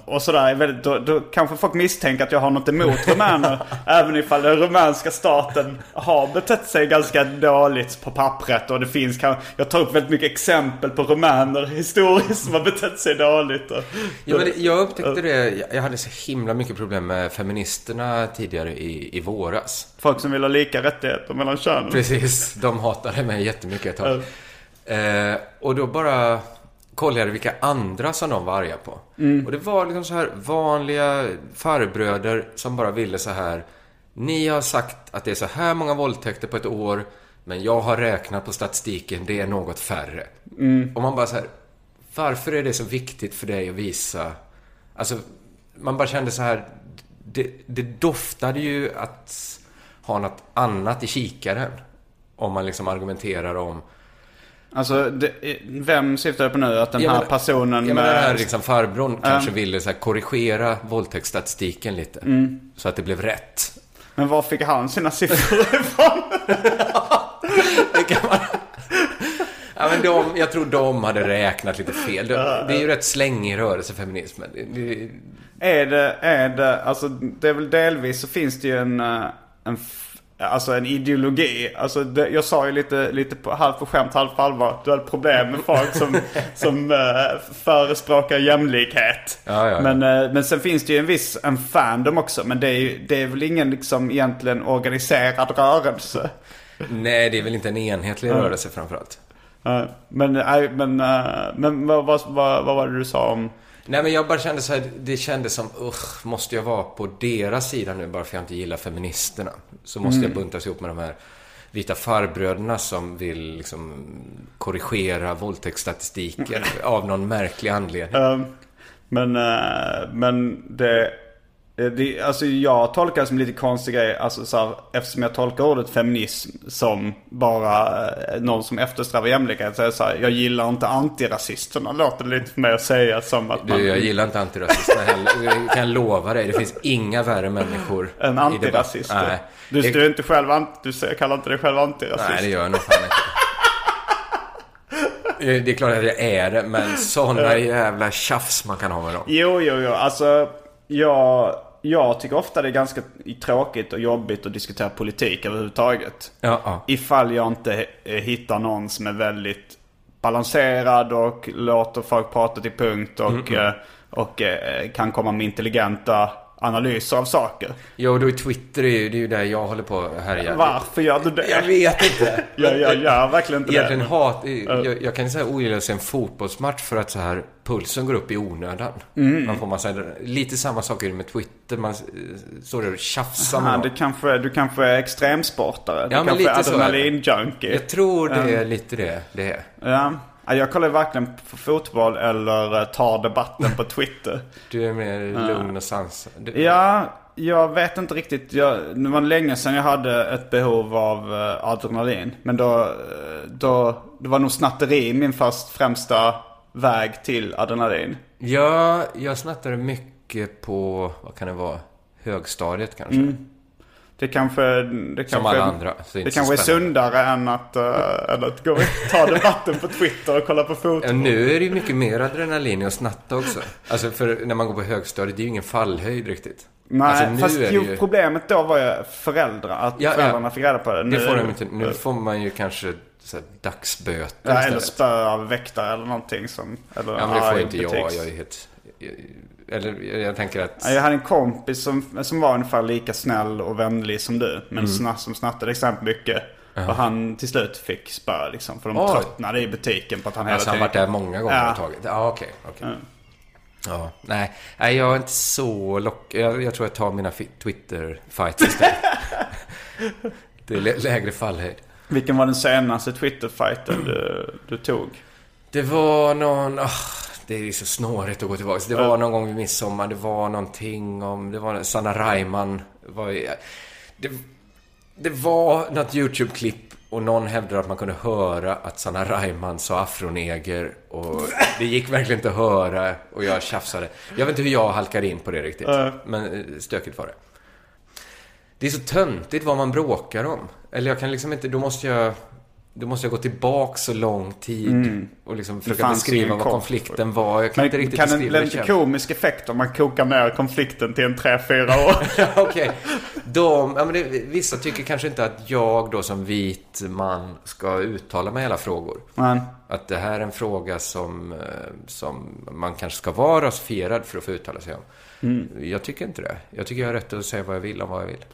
Och sådär, är väldigt, då, då kanske folk misstänker att jag har något emot rumäner. även ifall den rumänska staten har betett sig ganska dåligt på pappret. Och det finns jag tar upp väldigt mycket exempel på rumäner historiskt som har betett sig dåligt. Och, Ja, men det, jag upptäckte det, jag- jag hade så himla mycket problem med feministerna tidigare i, i våras. Folk som vill ha lika rättigheter mellan könen. Precis, de hatade mig jättemycket ett tag. Eh, och då bara kollade jag vilka andra som de var arga på. Och det var liksom så här vanliga farbröder som bara ville så här. Ni har sagt att det är så här många våldtäkter på ett år. Men jag har räknat på statistiken, det är något färre. Och man bara så här. Varför är det så viktigt för dig att visa? Alltså, man bara kände så här. Det, det doftade ju att ha något annat i kikaren. Om man liksom argumenterar om... Alltså, det, vem syftar du på nu? Att den Jag här menar- personen Jag menar den här med... liksom farbrorn kanske ville så här korrigera våldtäktsstatistiken lite. Så att det blev rätt. Men var fick han sina siffror ifrån? Det kan man... Ja, men de, jag tror de hade räknat lite fel. Det, det är ju rätt slängig rörelse, feminismen. Det, Är det, är det, alltså det är väl delvis så finns det ju en, eh, en, alltså en ideologi. Alltså det, jag sa ju lite, lite på, halvt på skämt, halvt på allvar. Du hade problem med folk som, som uh, förespråkar jämlikhet. Ja, ja. Men, eh, men sen finns det ju en viss, en fandom också. Men det är ju, det är väl ingen liksom egentligen organiserad rörelse. nej, det är väl inte en enhetlig rörelse framförallt. Eh, men, men, eh, men vad, vad, vad, vad var det du sa om? Nej, men jag bara kände så här, det kändes som, usch, måste jag vara på deras sida nu bara för jag inte gillar feministerna? Så måste jag buntas ihop med de här vita farbröderna som vill liksom korrigera våldtäktsstatistiken av någon märklig anledning. Eh, men, eh, men det... Eh, Det, alltså jag tolkar det som lite konstig grej. Alltså så här, eftersom jag tolkar ordet feminism som bara eh, någon som eftersträvar jämlikhet. Så är så här, jag gillar inte antirasisterna. Låter det lite för mig att säga som att man... Du, jag gillar inte antirasisterna heller. Jag kan lova dig, det finns inga värre människor En i debatt. antirasist. Nej. Du, Det- du, är inte själv, an- du kallar inte dig själv antirasist. Nej, det gör jag nog fan inte. Eh, Det är klart att jag är det, men sådana jävla tjafs man kan ha med dem. Jo, jo, jo. Alltså, jag, jag tycker ofta det är ganska tråkigt och jobbigt att diskutera politik överhuvudtaget. Ja, ja. Ifall jag inte eh, hittar någon som är väldigt balanserad och låter folk prata till punkt och, eh, och eh, kan komma med intelligenta analyser av saker. Jo, då är Twitter är ju, det är ju där jag håller på att härja. Varför gör du det? Jag vet inte. Jag, jag gör verkligen inte Egentligen det. hat, jag, jag kan säga ogilla att se en fotbollsmatch för att så här pulsen går upp i onödan. Mm. Man får massa, lite samma saker med Twitter. Man eh, står där och tjafsar med du kanske, du kanske är extremsportare. Du Ja, kanske är är det. adrenalin-junkie. Jag tror det är lite det det är. Ja. Ja, Jag kollar verkligen på fotboll eller eh, tar debatten på Twitter. Du är mer lugn och sansad. Du- Ja, jag vet inte riktigt. Jag, det var länge sedan jag hade ett behov av eh, adrenalin. Men då, eh, då, det var nog snatteri min först främsta väg till adrenalin. Ja, jag snattade mycket på, vad kan det vara, högstadiet kanske. Mm. Det kanske, det kanske, Som alla andra. Det är det kanske är sundare än att, uh, än att gå och ta debatten på Twitter och kolla på fotboll. Ja, nu är det ju mycket mer adrenalin i att snatta också. Alltså för när man går på högstadiet, det är ju ingen fallhöjd riktigt. Nej, alltså, nu fast jo, ju... problemet då var ju föräldrar. Att Ja, ja. föräldrarna fick reda på det. Det får de inte. Nu får man ju kanske så här, dagsböter Ja, eller spö av väktare eller någonting som... Eller Ja, men det får inte jag. Jag är helt... jag- Eller jag, tänker att... Ja, Jag hade en kompis som, som var ungefär lika snäll och vänlig som du. Men Mm. sna, som snattade extremt mycket. Och han till slut fick spö liksom. För de Oj. tröttnade i butiken på att han hela Alltså han tiden... varit där många gånger Ja. och tagit. Ja, okej. Ja, nej. Nej, jag är inte så lock... Jag, jag tror jag tar mina fi- Twitter-fights istället. det är lä- lägre fallhöjd. Vilken var den senaste Twitter-fighten du, du tog? Det var någon... ah, det är så snårigt att gå tillbaka. Det var någon gång vid midsommar. Det var någonting om... Det var Sanna Reimann. Var, det, det var något YouTube-klipp och någon hävdade att man kunde höra att Sanna Reimann sa afroneger. Och det gick verkligen inte att höra och jag tjafsade. Jag vet inte hur jag halkade in på det riktigt. Men eh, stökigt var det. Det är så töntigt vad man bråkar om. Eller jag kan liksom inte, då måste jag... Då måste jag gå tillbaka så lång tid och liksom försöka beskriva vad konflikten var. Jag kan Men inte riktigt kan det beskriva bli det lite själv. komisk effekt om man kokar ner konflikten till en tre fyra år? Okej. De, ja, men det, vissa tycker kanske inte att jag då som vit man ska uttala mig i alla frågor. Men, Att det här är en fråga som, eh, som man kanske ska vara rasifierad för att få uttala sig om. Mm. Jag tycker inte det. Jag tycker jag har rätt att säga vad jag vill om vad jag vill.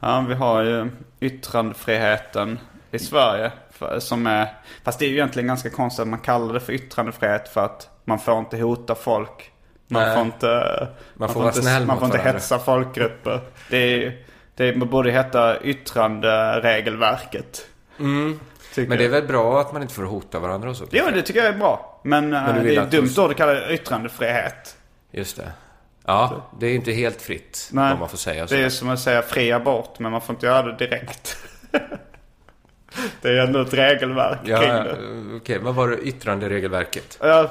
ja, vi har ju yttrandefriheten i Sverige. För, som är, fast det är ju egentligen ganska konstigt att man kallar det för yttrandefrihet för att man får inte hota folk. Man Nej. får inte, man får vara inte, snäll man får inte varandra. hetsa folkgrupper. Det, är, det borde heta yttranderegelverket. Mm. Men det är väl bra att man inte får hota varandra och så? Jo, det tycker jag är bra. Men, eh, du det är dumt de- ord att kalla det yttrandefrihet. Just det. Ja, det är inte helt fritt Nej, vad man får säga. så. Det är som att säga fri abort, men man får inte göra det direkt. det är ändå ett regelverk Ja, kring ja, det. okej. Vad var det yttranderegelverket? Jag,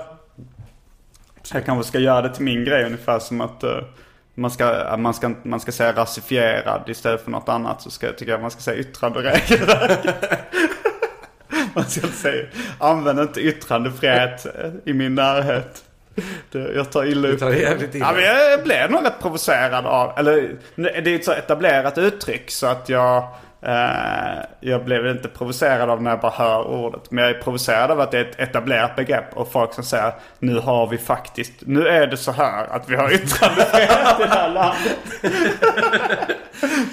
jag kanske ska göra det till min grej ungefär som att eh, man, ska, att man, ska, man ska säga rasifierad istället för något annat. Så ska, jag tycker jag man ska säga yttranderegelverket. man ska inte säga, använd inte yttrandefrihet eh, i min närhet. Det, jag tar illa upp. tar jävligt illa. Ja, men jag blev nog rätt provocerad av, eller det är ett så etablerat uttryck så att jag, eh, jag blev inte provocerad av när jag bara hör ordet. Men jag är provocerad av att det är ett etablerat begrepp och folk som säger nu har vi faktiskt, nu är det så här att vi har yttrandefrihet i det här landet.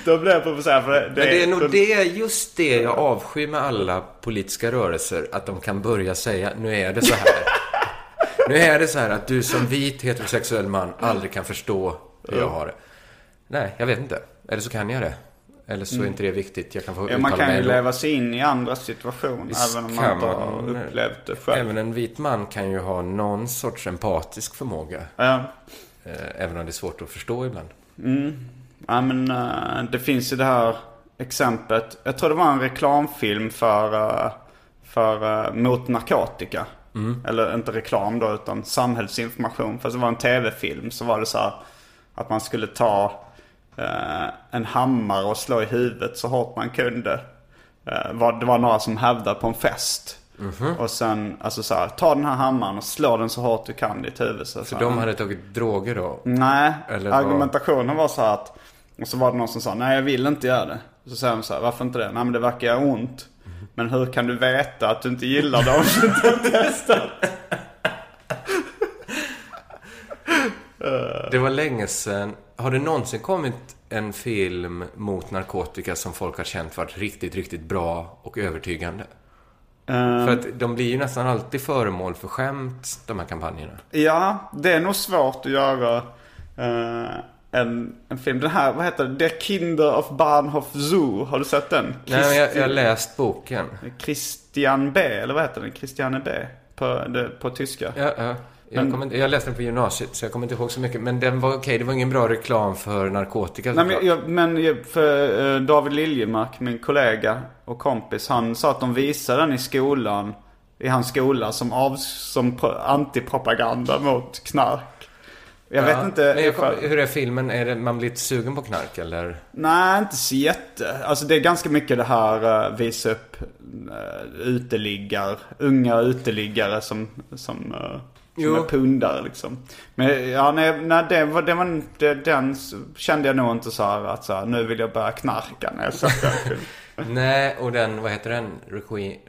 Då blev jag provocerad för det. Men det är nog då- det, just det jag avskyr med alla politiska rörelser. Att de kan börja säga, nu är det så här. nu är det så här att du som vit heterosexuell man aldrig kan förstå hur jag har det. Nej, jag vet inte. Eller så kan jag det. Eller så är inte det viktigt. Jag kan få Ja, man kan ju leva sig in i andra situationer Visst även om man inte har man. upplevt det själv. Även en vit man kan ju ha någon sorts empatisk förmåga. Ja. Eh, Även om det är svårt att förstå ibland. Ja men eh, det finns ju det här exemplet. Jag tror det var en reklamfilm för, eh, för eh, mot narkotika. Eller inte reklam då utan samhällsinformation. Fast det var en tv-film så var det så här att man skulle ta eh, en hammare och slå i huvudet så hårt man kunde. Eh, var, det var några som hävdade på en fest. Och sen, alltså så här, ta den här hammaren och slå den så hårt du kan i ditt huvud. Så, För de hade tagit droger då. Nej, Eller argumentationen var så här att Och så var det någon som sa nej jag vill inte göra det. Så säger de så här, varför inte det? Nej men det verkar göra ont. Men hur kan du veta att du inte gillar det om du inte har testat? Det var länge sedan. Har det någonsin kommit en film mot narkotika som folk har känt varit riktigt, riktigt bra och övertygande? För att de blir ju nästan alltid föremål för skämt, de här kampanjerna. Ja, det är nog svårt att göra eh, en, en film. Den här, vad heter det? Der Kinder of Bahnhof Zoo. Har du sett den? Nej, men jag, Christi- jag har läst boken. Christian B, eller vad heter den? Christiane B. På, på tyska. Ja, ja. Jag, kommer, inte- jag läste den på gymnasiet, så jag kommer inte ihåg så mycket. Men den var okej, det var ingen bra reklam för narkotika. Nej, men, jag, men för eh, David Liljemark, min kollega och kompis, han sa att de visade den i skolan, i hans skola som, av, som pro- antipropaganda mot knark. Jag Ja, vet inte. Men jag, kom- hur är filmen? Är det, man blir lite sugen på knark eller? Nej, inte så jätte. Alltså det är ganska mycket det här uh, visa upp uh, uteliggar, unga uteliggare som, som, uh, som är pundare liksom. Men ja, nej, nej det var, det var det, den kände jag nog inte så här att så här, nu vill jag börja knarka när jag filmen. Nej, och den, vad heter den? Requi...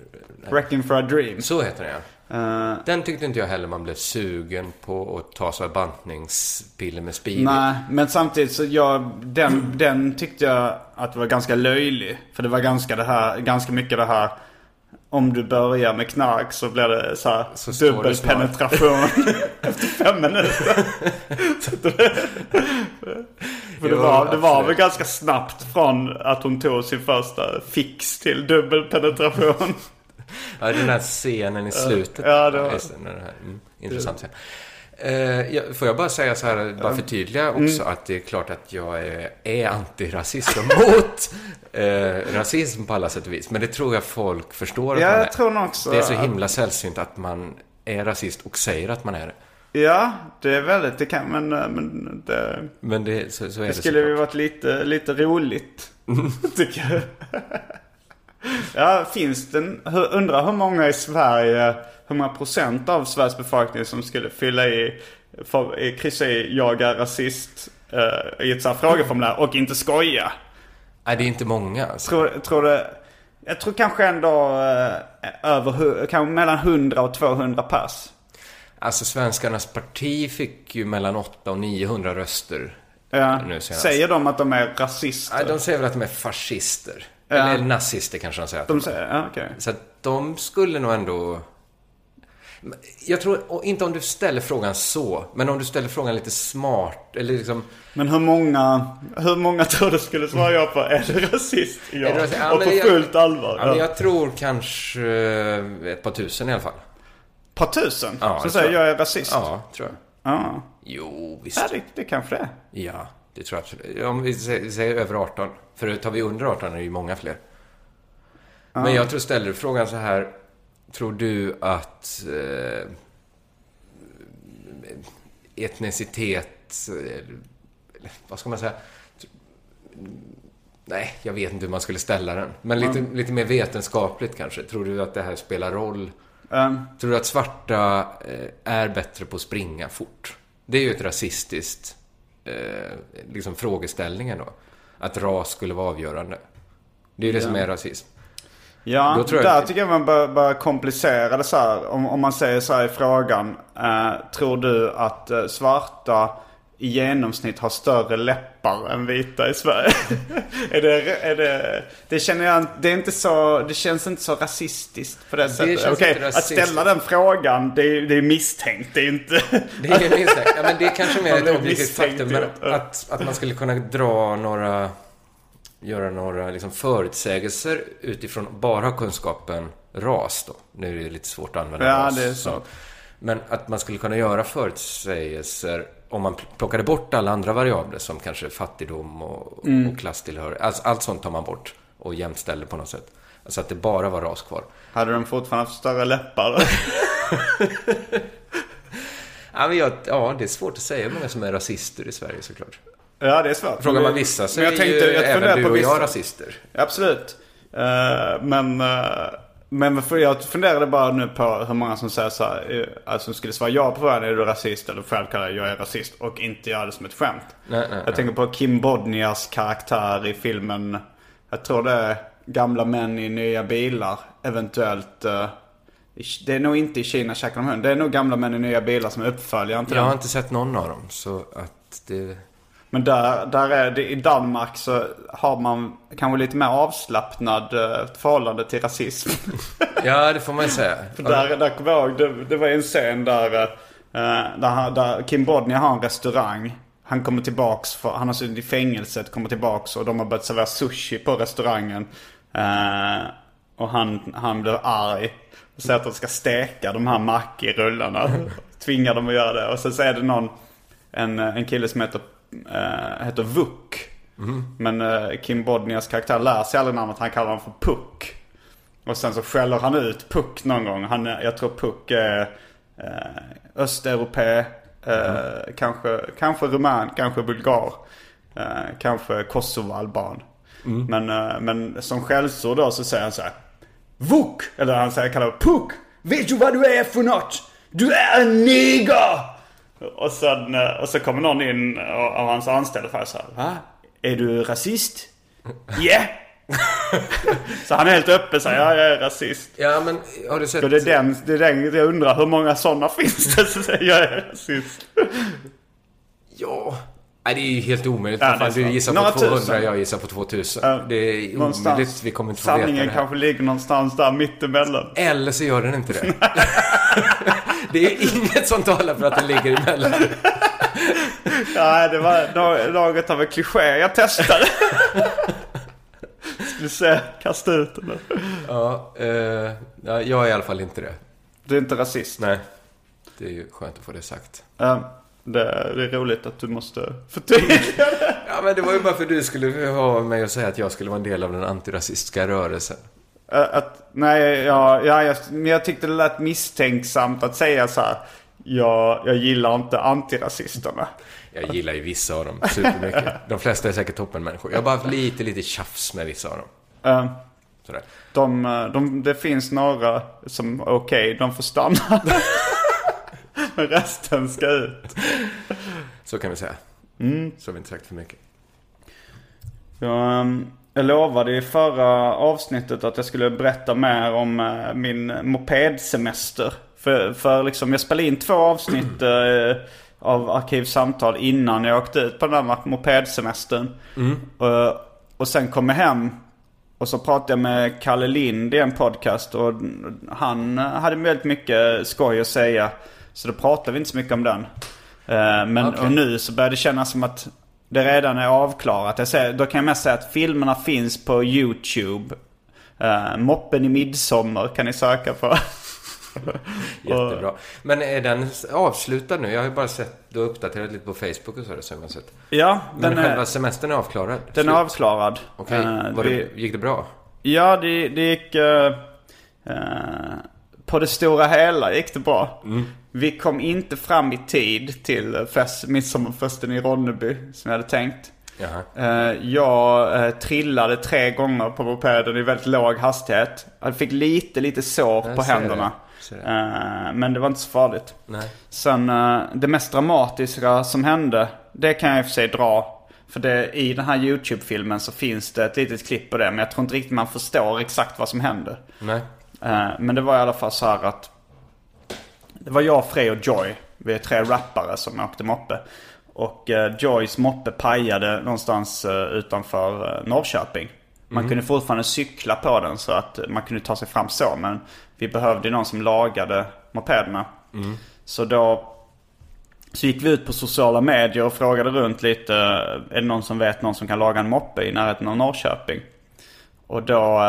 Wrecking for a dream. Så heter den ja. Eh, Den tyckte inte jag heller man blev sugen på att ta sig bantningspiller med speedy. Nej, men samtidigt så jag, den, den tyckte jag att var ganska löjlig. För det var ganska det här, ganska mycket det här om du börjar med knark så blir det så här Så står det dubbelpenetration efter fem minuter. För det var, det var väl ganska snabbt från att hon tog sin första fix till dubbelpenetration. Ja, den här scenen i slutet. Ja, det var- Just det, den här, mm, intressant scen. Eh, får jag bara säga så här, bara förtydliga också Mm. att det är klart att jag är, är antirasist och mot eh, rasism på alla sätt och vis. Men det tror jag folk förstår att Ja, jag tror nog också Det är så himla sällsynt att man är rasist och säger att man är det. Ja, det är väldigt, det kan, men, eh, men det, Men det, så, så är Det det, skulle ju varit lite, lite roligt. tycker jag. ja, finns det en, hur- Undrar hur många i Sverige, hur många procent av Sveriges befolkning som skulle fylla i, för, kryssa i jag är rasist eh, i ett sånt här frågeformulär och inte skoja. Nej, det är inte många. Alltså. Tror, tror det, jag tror kanske ändå eh, över, kanske mellan 100 och 200 pers. Alltså, Svenskarnas parti fick ju mellan 800 och 900 röster. Ja, Nu senast. säger de att de är rasister? Nej, de säger väl att de är fascister. Ja. Eller, nazister kanske de säger. Att de de säger, ja okej. Så att de skulle nog ändå... Jag tror, inte om du ställer frågan så, men om du ställer frågan lite smart, eller liksom... Men hur många, hur många tror du skulle svara ja på är du rasist? Ja. Är du rasist? Ja, och på jag- fullt allvar. Ja, men jag tror kanske eh, ett par tusen i alla fall. Par tusen Ja, som säger jag. är rasist? Ja, tror jag. Ja. Jo, visst. Ja, det, det kanske det är. Ja, det tror jag absolut. Om vi säger, säger över 18. För tar vi under 18 är det ju många fler. Men jag tror, ställer du frågan så här. Tror du att eh, etnicitet, eh, eller vad ska man säga? Nej, jag vet inte hur man skulle ställa den. Men lite, lite mer vetenskapligt kanske. Tror du att det här spelar roll? Um, Tror du att svarta eh, är bättre på att springa fort? Det är ju ett rasistiskt eh, liksom frågeställningen då. Att ras skulle vara avgörande. Det är ju det som är rasism. Ja, tror jag- där tycker jag man bör, bör komplicera det så här. Om, om man säger så här i frågan. Eh, tror du att eh, svarta i genomsnitt har större läppar än vita i Sverige? är det, är det, det känner jag det är inte så, det känns inte så rasistiskt på det, sättet. känns Okej, att ställa den frågan, det är, det är misstänkt. Det är inte... Det är sagt. Ja, men det är kanske mer ett objektivt misstänkt, faktum. Men att, att man skulle kunna dra några, göra några liksom förutsägelser utifrån bara kunskapen ras då. Nu är det lite svårt att använda Ja, ras. det är så. Men att man skulle kunna göra förutsägelser om man plockade bort alla andra variabler som kanske fattigdom och, Mm. och klasstillhörighet. Alltså, allt sånt tar man bort och jämställer på något sätt. Alltså att det bara var ras kvar. Hade de fortfarande haft större läppar? Ja, men jag, ja, det är svårt att säga hur många som är rasister i Sverige såklart. Ja, det är svårt. Frågar man vissa så men är jag tänkte, ju jag även du och jag vissa. rasister. Absolut. Eh, men, uh, men för jag funderade bara nu på hur många som säger så här, eh, alltså skulle svara ja på frågan är du rasist eller själv kallar jag är rasist och inte göra det som ett skämt. Nej, nej, jag nej. tänker på Kim Bodnias karaktär i filmen, jag tror det är Gamla män i nya bilar, eventuellt. i- det är nog inte i Kina käkar de hund. Det är nog Gamla män i nya bilar som är uppföljaren till Jag har inte sett någon av dem, så att det... Men där, där är det, i Danmark så har man kanske lite mer avslappnad eh, förhållande till rasism. Ja, det får man ju säga. För där, där kommer jag ihåg, det, det var en scen där, eh, där, där Kim Bodnia har en restaurang. Han kommer tillbaks, för, han har suttit i fängelset, kommer tillbaks och de har börjat servera sushi på restaurangen. Eh, och han, han blir arg. Och säger att de ska steka de här mackirullarna. Tvingar dem att göra det. Och sen så är det någon, en, en kille som heter, eh, heter Vuk. Men eh, Kim Bodnias karaktär lär sig aldrig namnet, han kallar honom för Puck. Och sen så skäller han ut Puck någon gång. Han, eh, jag tror Puck är eh, östeuropé. mm. Eh, kanske, kanske rumän, kanske bulgar. Eh, kanske kosovoalban. Men, men som skällsord då så säger han så här. Vuk! Eller han säger, kallar Puck! Vet du vad du är för något? Du är en neger! Och sen, eh, och så kommer någon in av av hans anställda och så här. Va? Är du rasist? Ja! så han är helt öppen ja, jag är rasist. Ja, men har du sett... Och det är den, det är den jag undrar hur många sådana finns det som säger jag är rasist? Ja. Nej, det är ju helt omöjligt. Ja, fan, du gissar på 200, tusen. jag gissar på 2000. Ja, det är Någonstans. omöjligt. Vi kommer inte få veta Sanningen det här. kanske ligger någonstans där mittemellan. Eller så gör den inte det. det är inget som talar för att den ligger emellan. Nej, det var nå- något av en kliché. Jag testade. Skulle se, kasta ut den. Ja, eh, ja, jag är i alla fall inte det. Du är inte rasist. Nej. Det är ju skönt att få det sagt. Eh, det, det är roligt att du måste förtydliga det. Ja, men det var ju bara för att du skulle ha mig att säga att jag skulle vara en del av den antirasistiska rörelsen. Att, nej, ja, ja, jag, men jag tyckte det lät misstänksamt att säga så här. Jag, jag gillar inte antirasisterna. Jag gillar ju vissa av dem supermycket. De flesta är säkert toppenmänniskor. Jag har bara haft lite, lite tjafs med vissa av dem. Sådär. De, de, det finns några som, okej, de får stanna. Men resten ska ut. Så kan vi säga. Så har vi inte sagt för mycket. Jag, ehm, jag lovade i förra avsnittet att jag skulle berätta mer om eh, min mopedsemester. För, för liksom, jag spelade in två avsnitt eh, av Arkivsamtal innan jag åkte ut på den här mopedsemestern. Eh, och sen kom jag hem och så pratade jag med Kalle Lind i en podcast och han hade väldigt mycket skoj att säga. Så då pratade vi inte så mycket om den. Eh, Men Okej. och nu så börjar det kännas som att det redan är avklarat. Jag säger, då kan jag mest säga att filmerna finns på YouTube. Uh, Moppen i midsommar kan ni söka på. Jättebra. Men är den avslutad nu? Jag har ju bara sett, du har uppdaterat lite på Facebook och så, så har jag sett. ja, Men den själva är, semestern är avklarad? den är Slut. avklarad. Okej. Eh, Var vi- det, gick det bra? Ja, det, det gick... eh, eh, på det stora hela gick det bra. Vi kom inte fram i tid till fest, midsommarfesten i Ronneby som jag hade tänkt. Jaha. Eh, jag eh, trillade tre gånger på mopeden i väldigt låg hastighet. Jag fick lite, lite sår Jag på händerna. det. Eh, men det var inte så farligt. Nej. Sen eh, det mest dramatiska som hände, det kan jag i och för sig dra. För det, i den här YouTube-filmen så finns det ett litet klipp på det. Men jag tror inte riktigt man förstår exakt vad som hände. Nej. Eh, men det var i alla fall så här att det var jag, Frey och Joy. Vi är tre rappare som åkte moppe. Och eh, Joys moppe pajade någonstans eh, utanför Norrköping. Man kunde fortfarande cykla på den så att man kunde ta sig fram så. Men vi behövde någon som lagade mopederna. Så då så gick vi ut på sociala medier och frågade runt lite. Är det någon som vet någon som kan laga en moppe i närheten av Norrköping? Och då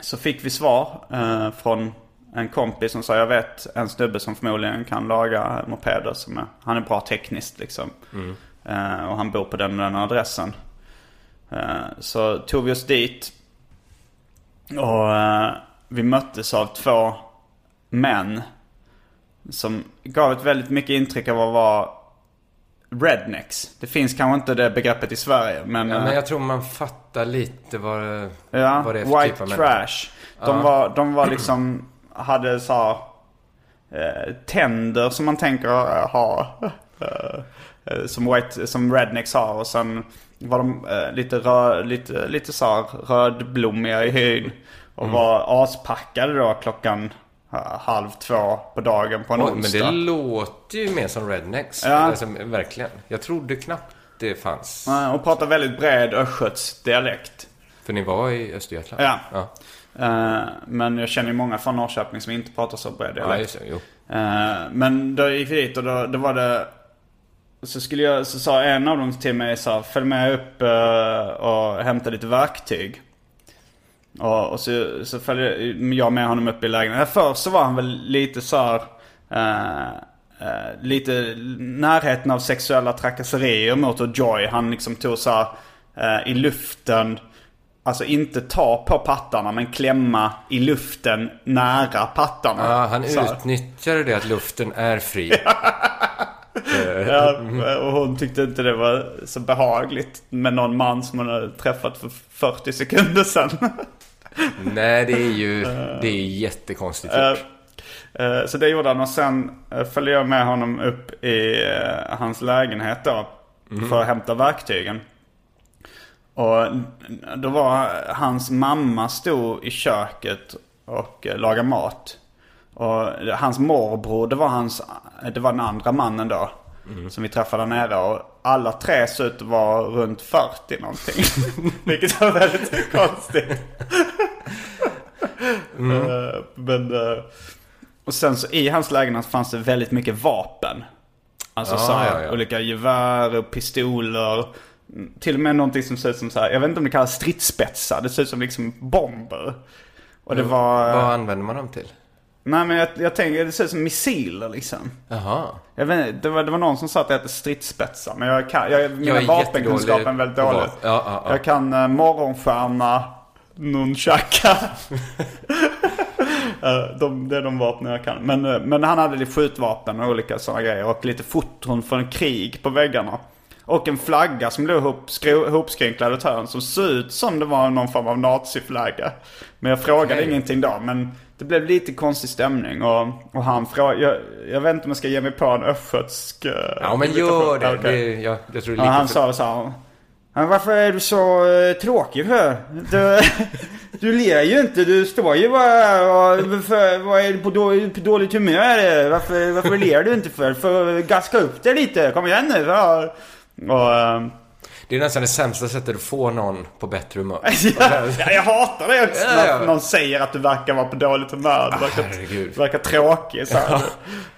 så fick vi svar eh, från en kompis som sa jag vet en snubbe som förmodligen kan laga mopeder. Som är, han är bra tekniskt liksom. Eh, och han bor på den och den adressen. Eh, så tog vi oss dit. Och eh, vi möttes av två män. Som gav ett väldigt mycket intryck av att vara rednecks. Det finns kanske inte det begreppet i Sverige men... Ja, eh, men jag tror man fattar lite vad, det- Ja, vad det är för white typ av trash. De, var, de var liksom, hade så här, eh, tänder som man tänker eh, ha. Eh, eh, som, white, som rednecks har. Och sen var de eh, lite, rö, lite, lite så här rödblommiga i hyn. Och Mm. var aspackade då klockan eh, halv två på dagen på en Oj, men onsdag. det låter ju mer som rednecks. Ja. Alltså, verkligen. Jag trodde knappt det fanns. Eh, Och pratade väldigt bred östgötsdialekt. För ni var i Östergötland? Ja. Ja, Eh, Men jag känner ju många från Norrköping som inte pratar så bred dialekt. ja. Eh, men då gick vi dit och då, då var det... Så, skulle jag, så sa en av dem till mig så här, följ med upp eh, och hämta lite verktyg. Och, och så, så följde jag med honom upp i lägenheten. Först så var han väl lite så här, eh, eh, lite närheten av sexuella trakasserier mot Joy. Han liksom tog så här, eh, i luften. Alltså inte ta på pattarna men klämma i luften nära pattarna. Ja, han utnyttjade det att luften är fri. Ja, och hon tyckte inte det var så behagligt med någon man som hon hade träffat för 40 sekunder sedan. Nej, det är ju det är jättekonstigt gjort. Eh, Så det gjorde han och sen eh, följde jag med honom upp i eh, hans lägenhet då. För att hämta verktygen. Och då var hans mamma stod i köket och eh, lagade mat. Och hans morbror, det var, hans, det var den andra mannen då. Som vi träffade där nere. Och alla tre såg ut att vara runt 40 någonting. Vilket var väldigt konstigt. Eh, Men, eh, och sen så i hans lägenhet fanns det väldigt mycket vapen. Alltså Ah, så här, ja, ja. olika gevär och pistoler. Mm, Till och med någonting som ser ut som så här, jag vet inte om det kallas stridsspetsar. Det ser ut som liksom bomber. Och det var... Vad använder man dem till? Nej men jag, jag tänker, det ser ut som missiler liksom. Jaha. Jag vet, inte, det, var, det var någon som sa att det hette stridsspetsar. Men jag kan, jag, mina Jag är vapenkunskapen är väldigt dålig. Ja, ja, ja. Jag kan uh, morgonstjärna, nunchaka. Eh, de, det är de vapen jag kan. Men, eh, men han hade lite skjutvapen och olika sådana grejer. Och lite foton från krig på väggarna. Och en flagga som låg i ett hörn. Som såg ut som det var någon form av naziflagga. Men jag frågade Okej. ingenting då. Men det blev lite konstig stämning. Och, och han frågade, jag, jag vet inte om jag ska ge mig på en östgötsk uh, Ja, men gör det. Okej. det ja, jag tror det är han lika sa så här. "Men Varför är du så eh, tråkig för? Du, du ler ju inte. Du står ju bara och vad är du på, då, på dåligt humör? Varför, varför ler du inte för? För gaska upp dig lite. Kom igen nu. Ja. Och, ehm, Det är nästan det sämsta sättet att få någon på bättre humör. ja, jag hatar det också Ja, när ja. någon säger att du verkar vara på dåligt humör. Du verkar, herregud. du verkar tråkig. Så här.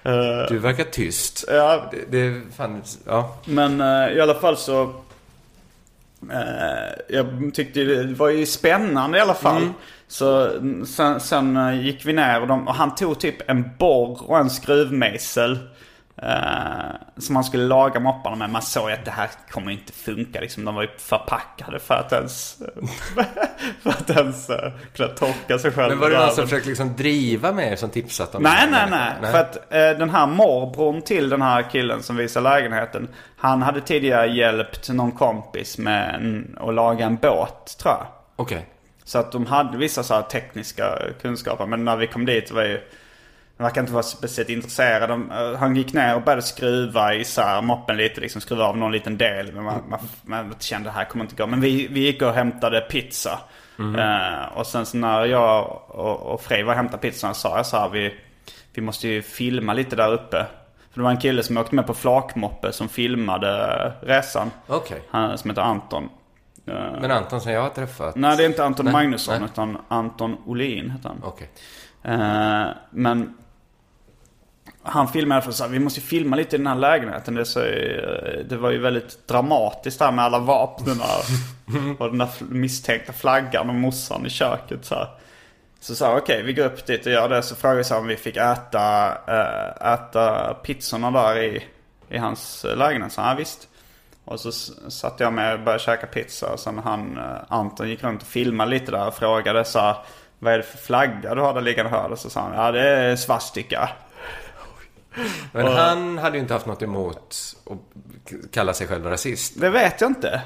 Eh, Du verkar tyst. ja, Det, det är fan, ja. Men eh, i alla fall så... eh, jag tyckte det var ju spännande i alla fall. Så mm, sen, sen eh, gick vi ner och, de, och han tog typ en borr och en skruvmejsel. Eh, som han skulle laga mopparna med. Man såg att det här kommer inte funka liksom. De var ju förpackade för att ens... för att ens uh, kunna torka sig själv. Men var det någon som försökte liksom driva med er som tipsat om Nej, det? nej, nej. För att eh, den här morbrorn till den här killen som visar lägenheten. Han hade tidigare hjälpt någon kompis med en, att laga en båt, tror jag. Okej. Så att de hade vissa så tekniska kunskaper. Men när vi kom dit var ju... De verkar inte vara speciellt intresserade. De, eh, han gick ner och började skruva isär moppen lite. Liksom skruva av någon liten del. Men man, man, man kände det här kommer inte gå. Men vi, vi gick och hämtade pizza. Eh, och sen så när jag och, och Frej var och hämtade pizzan sa jag så här. Vi, vi måste ju filma lite där uppe. För det var en kille som åkte med på flakmoppe som filmade resan. Okej. Han som heter Anton. Eh, Men Anton som jag har träffat? Nej det är inte Anton Nej, Magnusson nej. utan Anton Olin heter han. Eh, men han filmade för så här, vi måste filma lite i den här lägenheten. Det, så, eh, det var ju väldigt dramatiskt där med alla vapnen och den där misstänkta flaggan och morsan i köket så här. Så sa okej, vi går upp dit och gör det. Så frågade jag om vi fick äta, äh, äta pizzorna där i, i hans lägenhet. Så ja, visst. Och så satt jag med och började käka pizza. Och sen han, Anton gick runt och filmade lite där och frågade så vad är det för flagga du har där liggande här? Och så sa han, ja det är svastika. Men och, han hade ju inte haft något emot att kalla sig själv rasist. Det vet jag inte.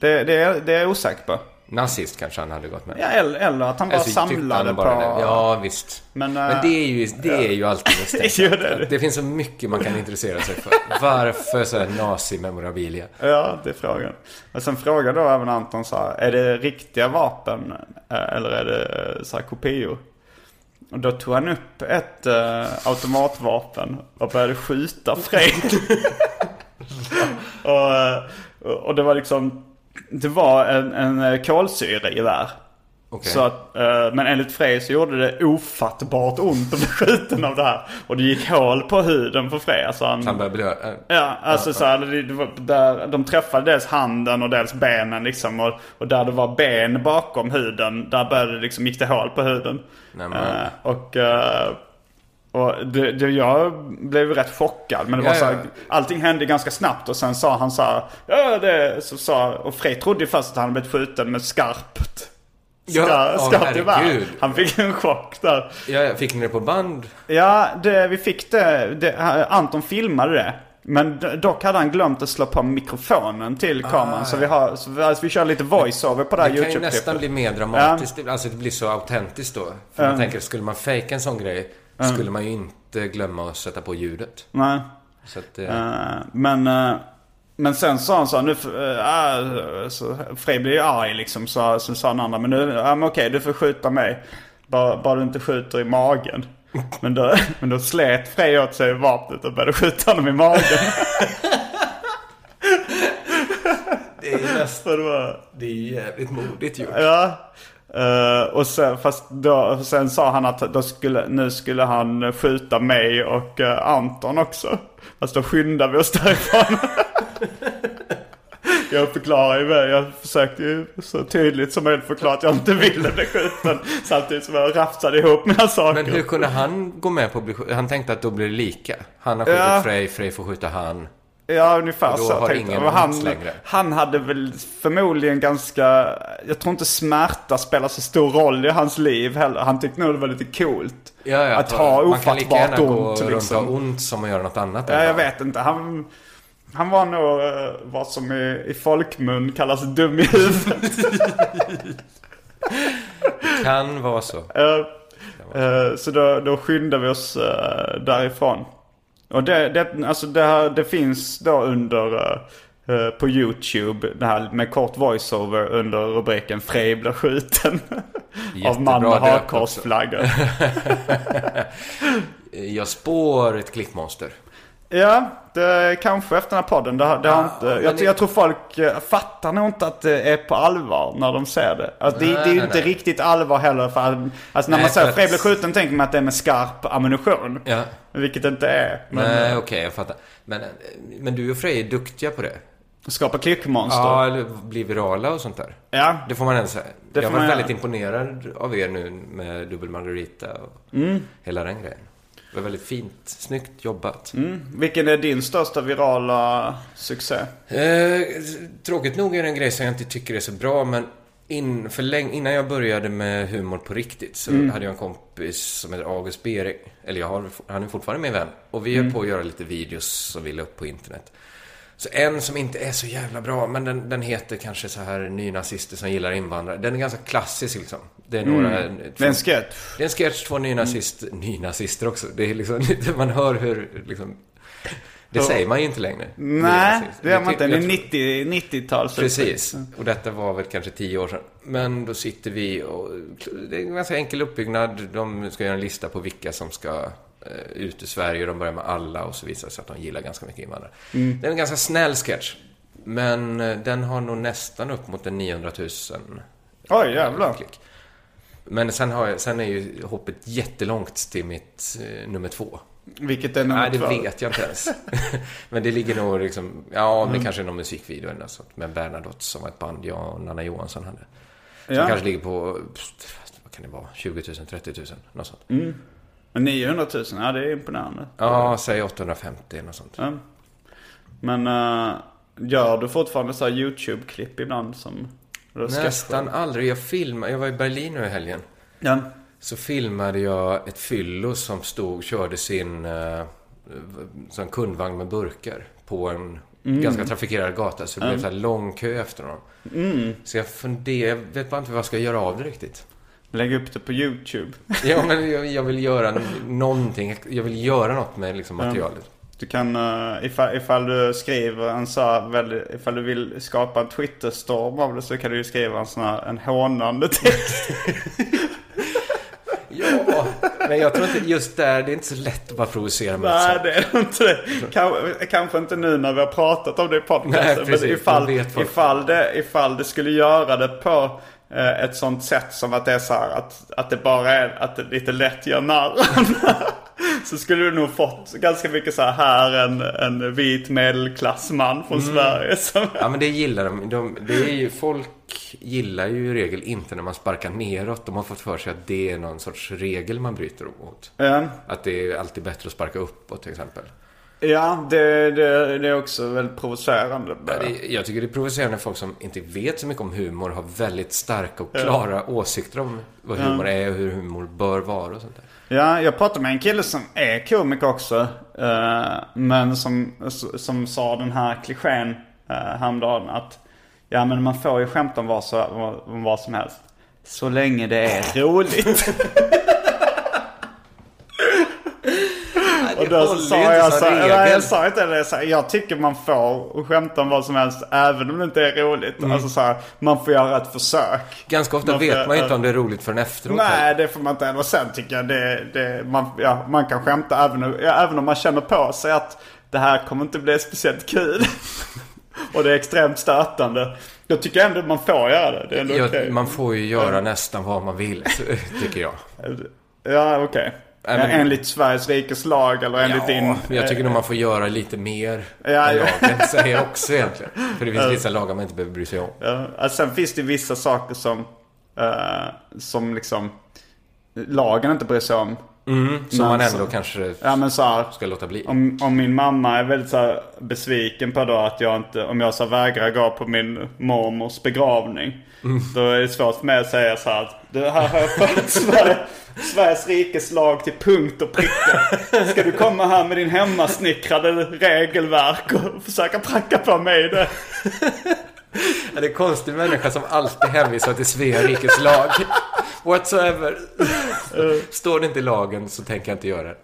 Det, det, det är jag osäker på. Nazist kanske han hade gått med. Ja, eller, eller att han bara alltså, samlade han bara på... Det. Ja, visst. Men, men det är ju, det är ju alltid misstänkt. det, det finns så mycket man kan intressera sig för. Varför så här nazi-memorabilia? Ja, det är frågan. Men sen frågar då även Anton så här, är det riktiga vapen eh, eller är det eh, så här kopior? Och då tog han upp ett uh, automatvapen och började skjuta Fred. och, och det var liksom det var en, en eh, kolsyragevär. Okay. Så att, eh, men enligt Frej så gjorde det ofattbart ont att bli skjuten av det här. Och det gick hål på huden på Frej. Alltså han, han började blöda? Ja, alltså ja, så här, det, var, där, de träffade dels handen och dels benen liksom. Och, och där det var ben bakom huden, där började det liksom, gick det hål på huden. Uh, och... Uh, och det, det, jag blev rätt chockad. Men det var ja, så här, allting hände ganska snabbt och sen sa han så här, Ja det, så sa, och Frej trodde först att han hade blivit skjuten med skarpt. Ska, ja, skarpt gevär. Han fick en chock där. Ja, fick ni det på band? Ja, det, vi fick det, det. Anton filmade det. Men dock hade han glömt att slå på mikrofonen till kameran. Ah, så vi har, så vi, alltså, vi kör lite voice-over på det här YouTube-klippet. Det kan ju nästan bli mer dramatiskt. Ja. Alltså det blir så autentiskt då. För man tänker, skulle man fejka en sån grej mm. skulle man ju inte glömma att sätta på ljudet. Nej. Att, uh, men, uh, men sen sa han så nu, uh, så Frej blir ju arg liksom. Så, så sa han andra, men nu, ja men okej du får skjuta mig. Bara, bara du inte skjuter i magen. Men då, men då slet Frej åt sig vapnet och började skjuta honom i magen. det är nästan, det är jävligt modigt gjort. Ja. Uh, och sen, fast då, sen sa han att då skulle, nu skulle han skjuta mig och uh, Anton också. Fast då skyndade vi oss därifrån. jag förklarar ju, jag försökte ju så tydligt som möjligt förklara att jag inte ville bli skjuten. Samtidigt som jag rafsade ihop mina saker. Men hur kunde han gå med på att bli skjuten? Han tänkte att då blir det lika. Han har skjutit ja. Frej, Frej får skjuta han. Ja, ungefär så. Har ingen han, längre. han hade väl förmodligen ganska... Jag tror inte smärta spelar så stor roll i hans liv heller. Han tyckte nog det var lite coolt. Ja, ja, att ha ofattbart ont. Man kan lika gärna ont, gå liksom. runt ont som att göra något annat. Ja, jag vet inte. Han, han var nog uh, vad som i, i folkmun kallas dum i huvudet. kan vara så. Uh, uh, så då, då skyndade vi oss därifrån. Och det, det, alltså det, här, det finns då under uh, på YouTube det här med kort voiceover under rubriken Frej blir skjuten. av man med hakkorsflagga. jag spår ett klickmonster. Ja, det, kanske efter den här podden. Det, det ja, inte, jag, det... jag, tror folk uh, fattar nog inte att det är på allvar när de ser det. Alltså, nej, det, det är ju inte nej. riktigt allvar heller. För, alltså när man säger Frej blir skjuten tänker man att det är med skarp ammunition. Ja. Vilket det inte är. Men, Nej, okej, okay, jag fattar. Men, men du och Frej är duktiga på det. Skapa klickmonster? Ja, eller bli virala och sånt där. Ja. Det får man ändå säga. Det jag var väldigt imponerad av er nu med Dubbel Margarita och mm. hela den grejen. Det var väldigt fint. Snyggt jobbat. Mm. Vilken är din största virala succé? Eh, tråkigt nog är det en grej som jag inte tycker är så bra, men in, för länge, innan jag började med humor på riktigt så mm. hade jag en kompis som heter August Bering. Eller jag har, han är fortfarande min vän. Och vi mm. höll på att göra lite videos som vi la upp på internet. Så en som inte är så jävla bra, men den, den heter kanske så här Nynazister som gillar invandrare. Den är ganska klassisk liksom. Det är några... Mm. det är en sketch. Det är en sketch, två nynazister. Mm. Nynazister också. Det är liksom, man hör hur liksom... Det säger man ju inte längre. Nej, det gör man inte. Det är 90, 90-tals. Precis. Och detta var väl kanske tio år sedan. Men då sitter vi och... Det är en ganska enkel uppbyggnad. De ska göra en lista på vilka som ska ut ur Sverige. De börjar med alla och så visar det sig att de gillar ganska mycket invandrare. Mm. Det är en ganska snäll sketch. Men eh, den har nog nästan upp mot en 900 000. Oj, jävlar. Klick. Men sen, har jag, sen är ju hoppet jättelångt till mitt eh, nummer två. Vilket är nummer Nej, det vet jag inte ens. Men det ligger nog liksom, ja, mm. det kanske är någon musikvideo eller något Med Bernadotte som var ett band jag och Nanna Johansson hade. Som ja. kanske ligger på, vad kan det vara, 20 000, 30 000, något sånt. Men 900 000, ja det är imponerande. Ja, säg 850, något sånt. Ja. Men eh, gör du fortfarande så YouTube-klipp ibland som... Nästan aldrig. Jag filmade, jag var i Berlin nu i helgen. Ja. Så filmade jag ett fyllo som stod, körde sin uh, sån kundvagn med burkar på en ganska trafikerad gata. Så det blev så lång kö efter honom. Så jag funderar, jag vet bara inte vad jag ska göra av det riktigt. Lägg upp det på YouTube. Ja, men jag, jag vill göra någonting. Jag vill göra något med liksom, materialet. Du kan, uh, ifall, ifall du skriver en så här väldigt, ifall du vill skapa en Twitterstorm av det så kan du ju skriva en sån här, en hånande text. Ja, men jag tror inte just där, det är inte så lätt att bara provocera med Nej, det är inte det. Kanske, kanske inte nu när vi har pratat om det i Nej, podcasten. precis. men ifall, ifall, det, ifall det skulle göra det på eh, ett sånt sätt som att det är så här att, att det bara är att det lite lätt gör narr. så skulle du nog fått ganska mycket så här, här en, en vit medelklassman från Mm. Sverige. Som, Ja, men det gillar de. de det är ju, folk gillar ju i regel inte när man sparkar neråt. De har fått för sig att det är någon sorts regel man bryter mot. Ja. Att det är alltid bättre att sparka uppåt till exempel. Ja, det, det, det är också väldigt provocerande. Ja, det, jag tycker det är provocerande folk som inte vet så mycket om humor har väldigt starka och klara åsikter om vad humor är och hur humor bör vara och sånt där. Ja, jag pratade med en kille som är komiker också. eh, men som, som sa den här klichén uh, häromdagen att Ja men man får ju skämta om vad, så, om vad som helst. Så länge det är roligt. Och då så sa jag så här, nej, jag sa inte det. Jag, sa, jag tycker man får skämta om vad som helst även om det inte är roligt. Alltså så här, man får göra ett försök. Ganska ofta Man får- vet man ju inte om det är roligt förrän efteråt. Nej, det får man inte. Och sen tycker jag det, det man, ja, man kan skämta även, om- ja, även om man känner på sig att det här kommer inte bli speciellt kul. och det är extremt stötande. Jag tycker ändå man får göra det. Det är ändå Ja, okej. Man får ju göra nästan vad man vill, tycker jag. Ja, okej. Nej, men- Ja, enligt Sveriges rikes lag eller enligt din... men jag tycker nog man får göra lite mer Ja, än ja. lagen säger också egentligen. För det finns vissa lagar man inte behöver bry sig om. Ja, alltså, sen finns det vissa saker som, eh, som liksom lagen inte bryr sig om. Som man ändå så- kanske Ja men så här, ska låta bli. om, om min mamma är väldigt så besviken på då att jag inte, om jag så vägrar gå på min mormors begravning. Då är det svårt för mig att säga så här att det här har jag fått Sverige, Sveriges rikes lag till punkt och pricka. Ska du komma här med din hemmasnickrade regelverk och försöka pracka på mig det? Ja, det är en konstig människa som alltid hänvisar till Svea rikes lag. Whatsoever. Står det inte i lagen så tänker jag inte göra det.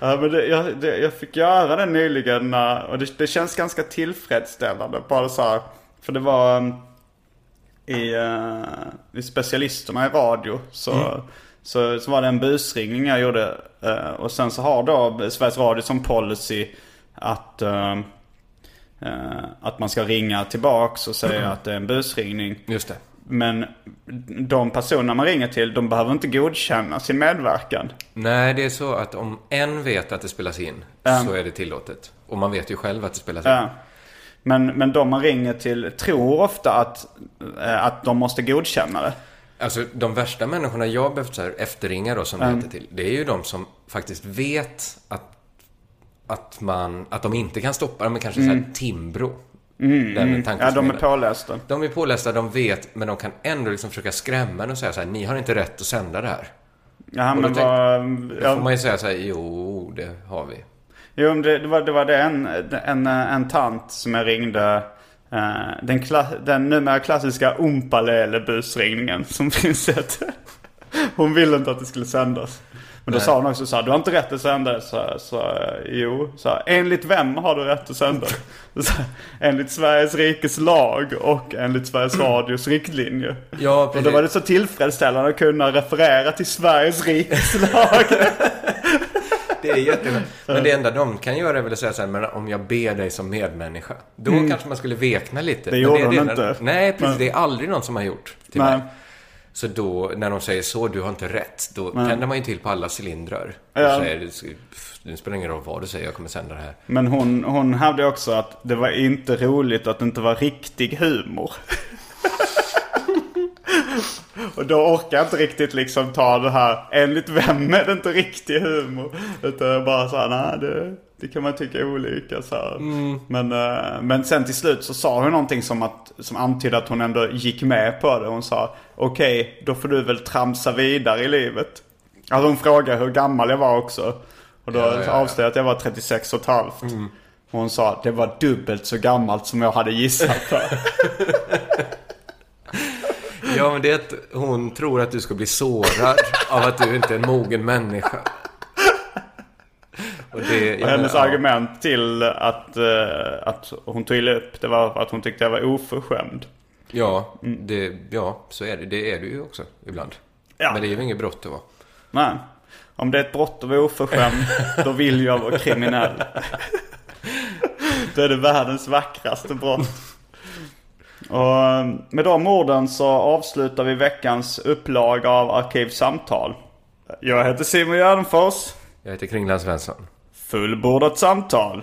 Ja, men det, jag, det, jag fick göra det nyligen eh, och det, det känns ganska tillfredsställande. Bara så här, för det var um, i, uh, i specialisterna i radio så, så, så var det en busringning jag gjorde. eh, och sen så har då Sveriges Radio som policy att, eh, att man ska ringa tillbaks och säga att det är en busringning. Just det. Men de personerna man ringer till, de behöver inte godkänna sin medverkan. Nej, det är så att om en vet att det spelas in så är det tillåtet. Och man vet ju själv att det spelas in. Ja. Men, men de man ringer till tror ofta att, eh, att de måste godkänna det. Alltså de värsta människorna jag behövt så här efterringa då som det heter till. Det är ju de som faktiskt vet att, att man, att de inte kan stoppa dem. Kanske så här Timbro. Den Mm. Ja, de är pålästa. De är pålästa, de vet, men de kan ändå liksom försöka skrämma en och säga så här, ni har inte rätt att sända det här. Ja, då men vad, Då får ja, man ju säga så här, jo, det har vi. Jo, det, det, var, det var det en, en, en tant som jag ringde. eh, den, kla, den numera klassiska Umpalele-busringningen som finns ett. Hon ville inte att det skulle sändas. Men då Nej. sa hon också så här, du har inte rätt att sända. Så, så, eh, jo, så här, enligt vem har du rätt att sända det? Så, enligt Sveriges rikes lag och enligt Sveriges Radios riktlinjer. Ja, Och då var det så tillfredsställande att kunna referera till Sveriges rikes lag. Är jättebra. Men det enda de kan göra är väl att säga så här, men om jag ber dig som medmänniska. Då kanske man skulle vekna lite. Mm. Det gjorde det- inte. Nej, precis. Men- Det är aldrig någon som har gjort till Nej. mig. Så då, när de säger så, du har inte rätt, då tänder man ju till på alla cylindrar. Ja. Och säger, "Pff, det spelar ingen roll vad du säger, jag kommer sända det här. Men hon, hon hävdade också att det var inte roligt att det inte var riktig humor. Och då orkar jag inte riktigt liksom ta det här, enligt vem är det inte riktig humor? Utan bara så här, nej det, det kan man tycka är olika så här. Men, eh, men sen till slut så sa hon någonting som, att, som antydde att hon ändå gick med på det. Hon sa, okej då får du väl tramsa vidare i livet. Alltså hon frågade hur gammal jag var också. Och då Ja, ja, ja. avslöjade jag att jag var 36 och ett halvt. Och hon sa, det var dubbelt så gammalt som jag hade gissat på. Ja, men det är att hon tror att du ska bli sårad av att du inte är en mogen människa. Och det, Och hennes ja. argument till att, eh, att hon tog upp det var att hon tyckte jag var oförskämd. Ja, det, ja, så är det. Det är du ju också ibland. Ja. Men det är ju inget brott att vara. Nej. Om det är ett brott att vara oförskämd, då vill jag vara kriminell. då är det världens vackraste brott. Och eh, med de orden så avslutar vi veckans upplaga av Arkivsamtal. Jag heter Simon Gärdenfors. Jag heter Kringland Svensson. Fullbordat samtal.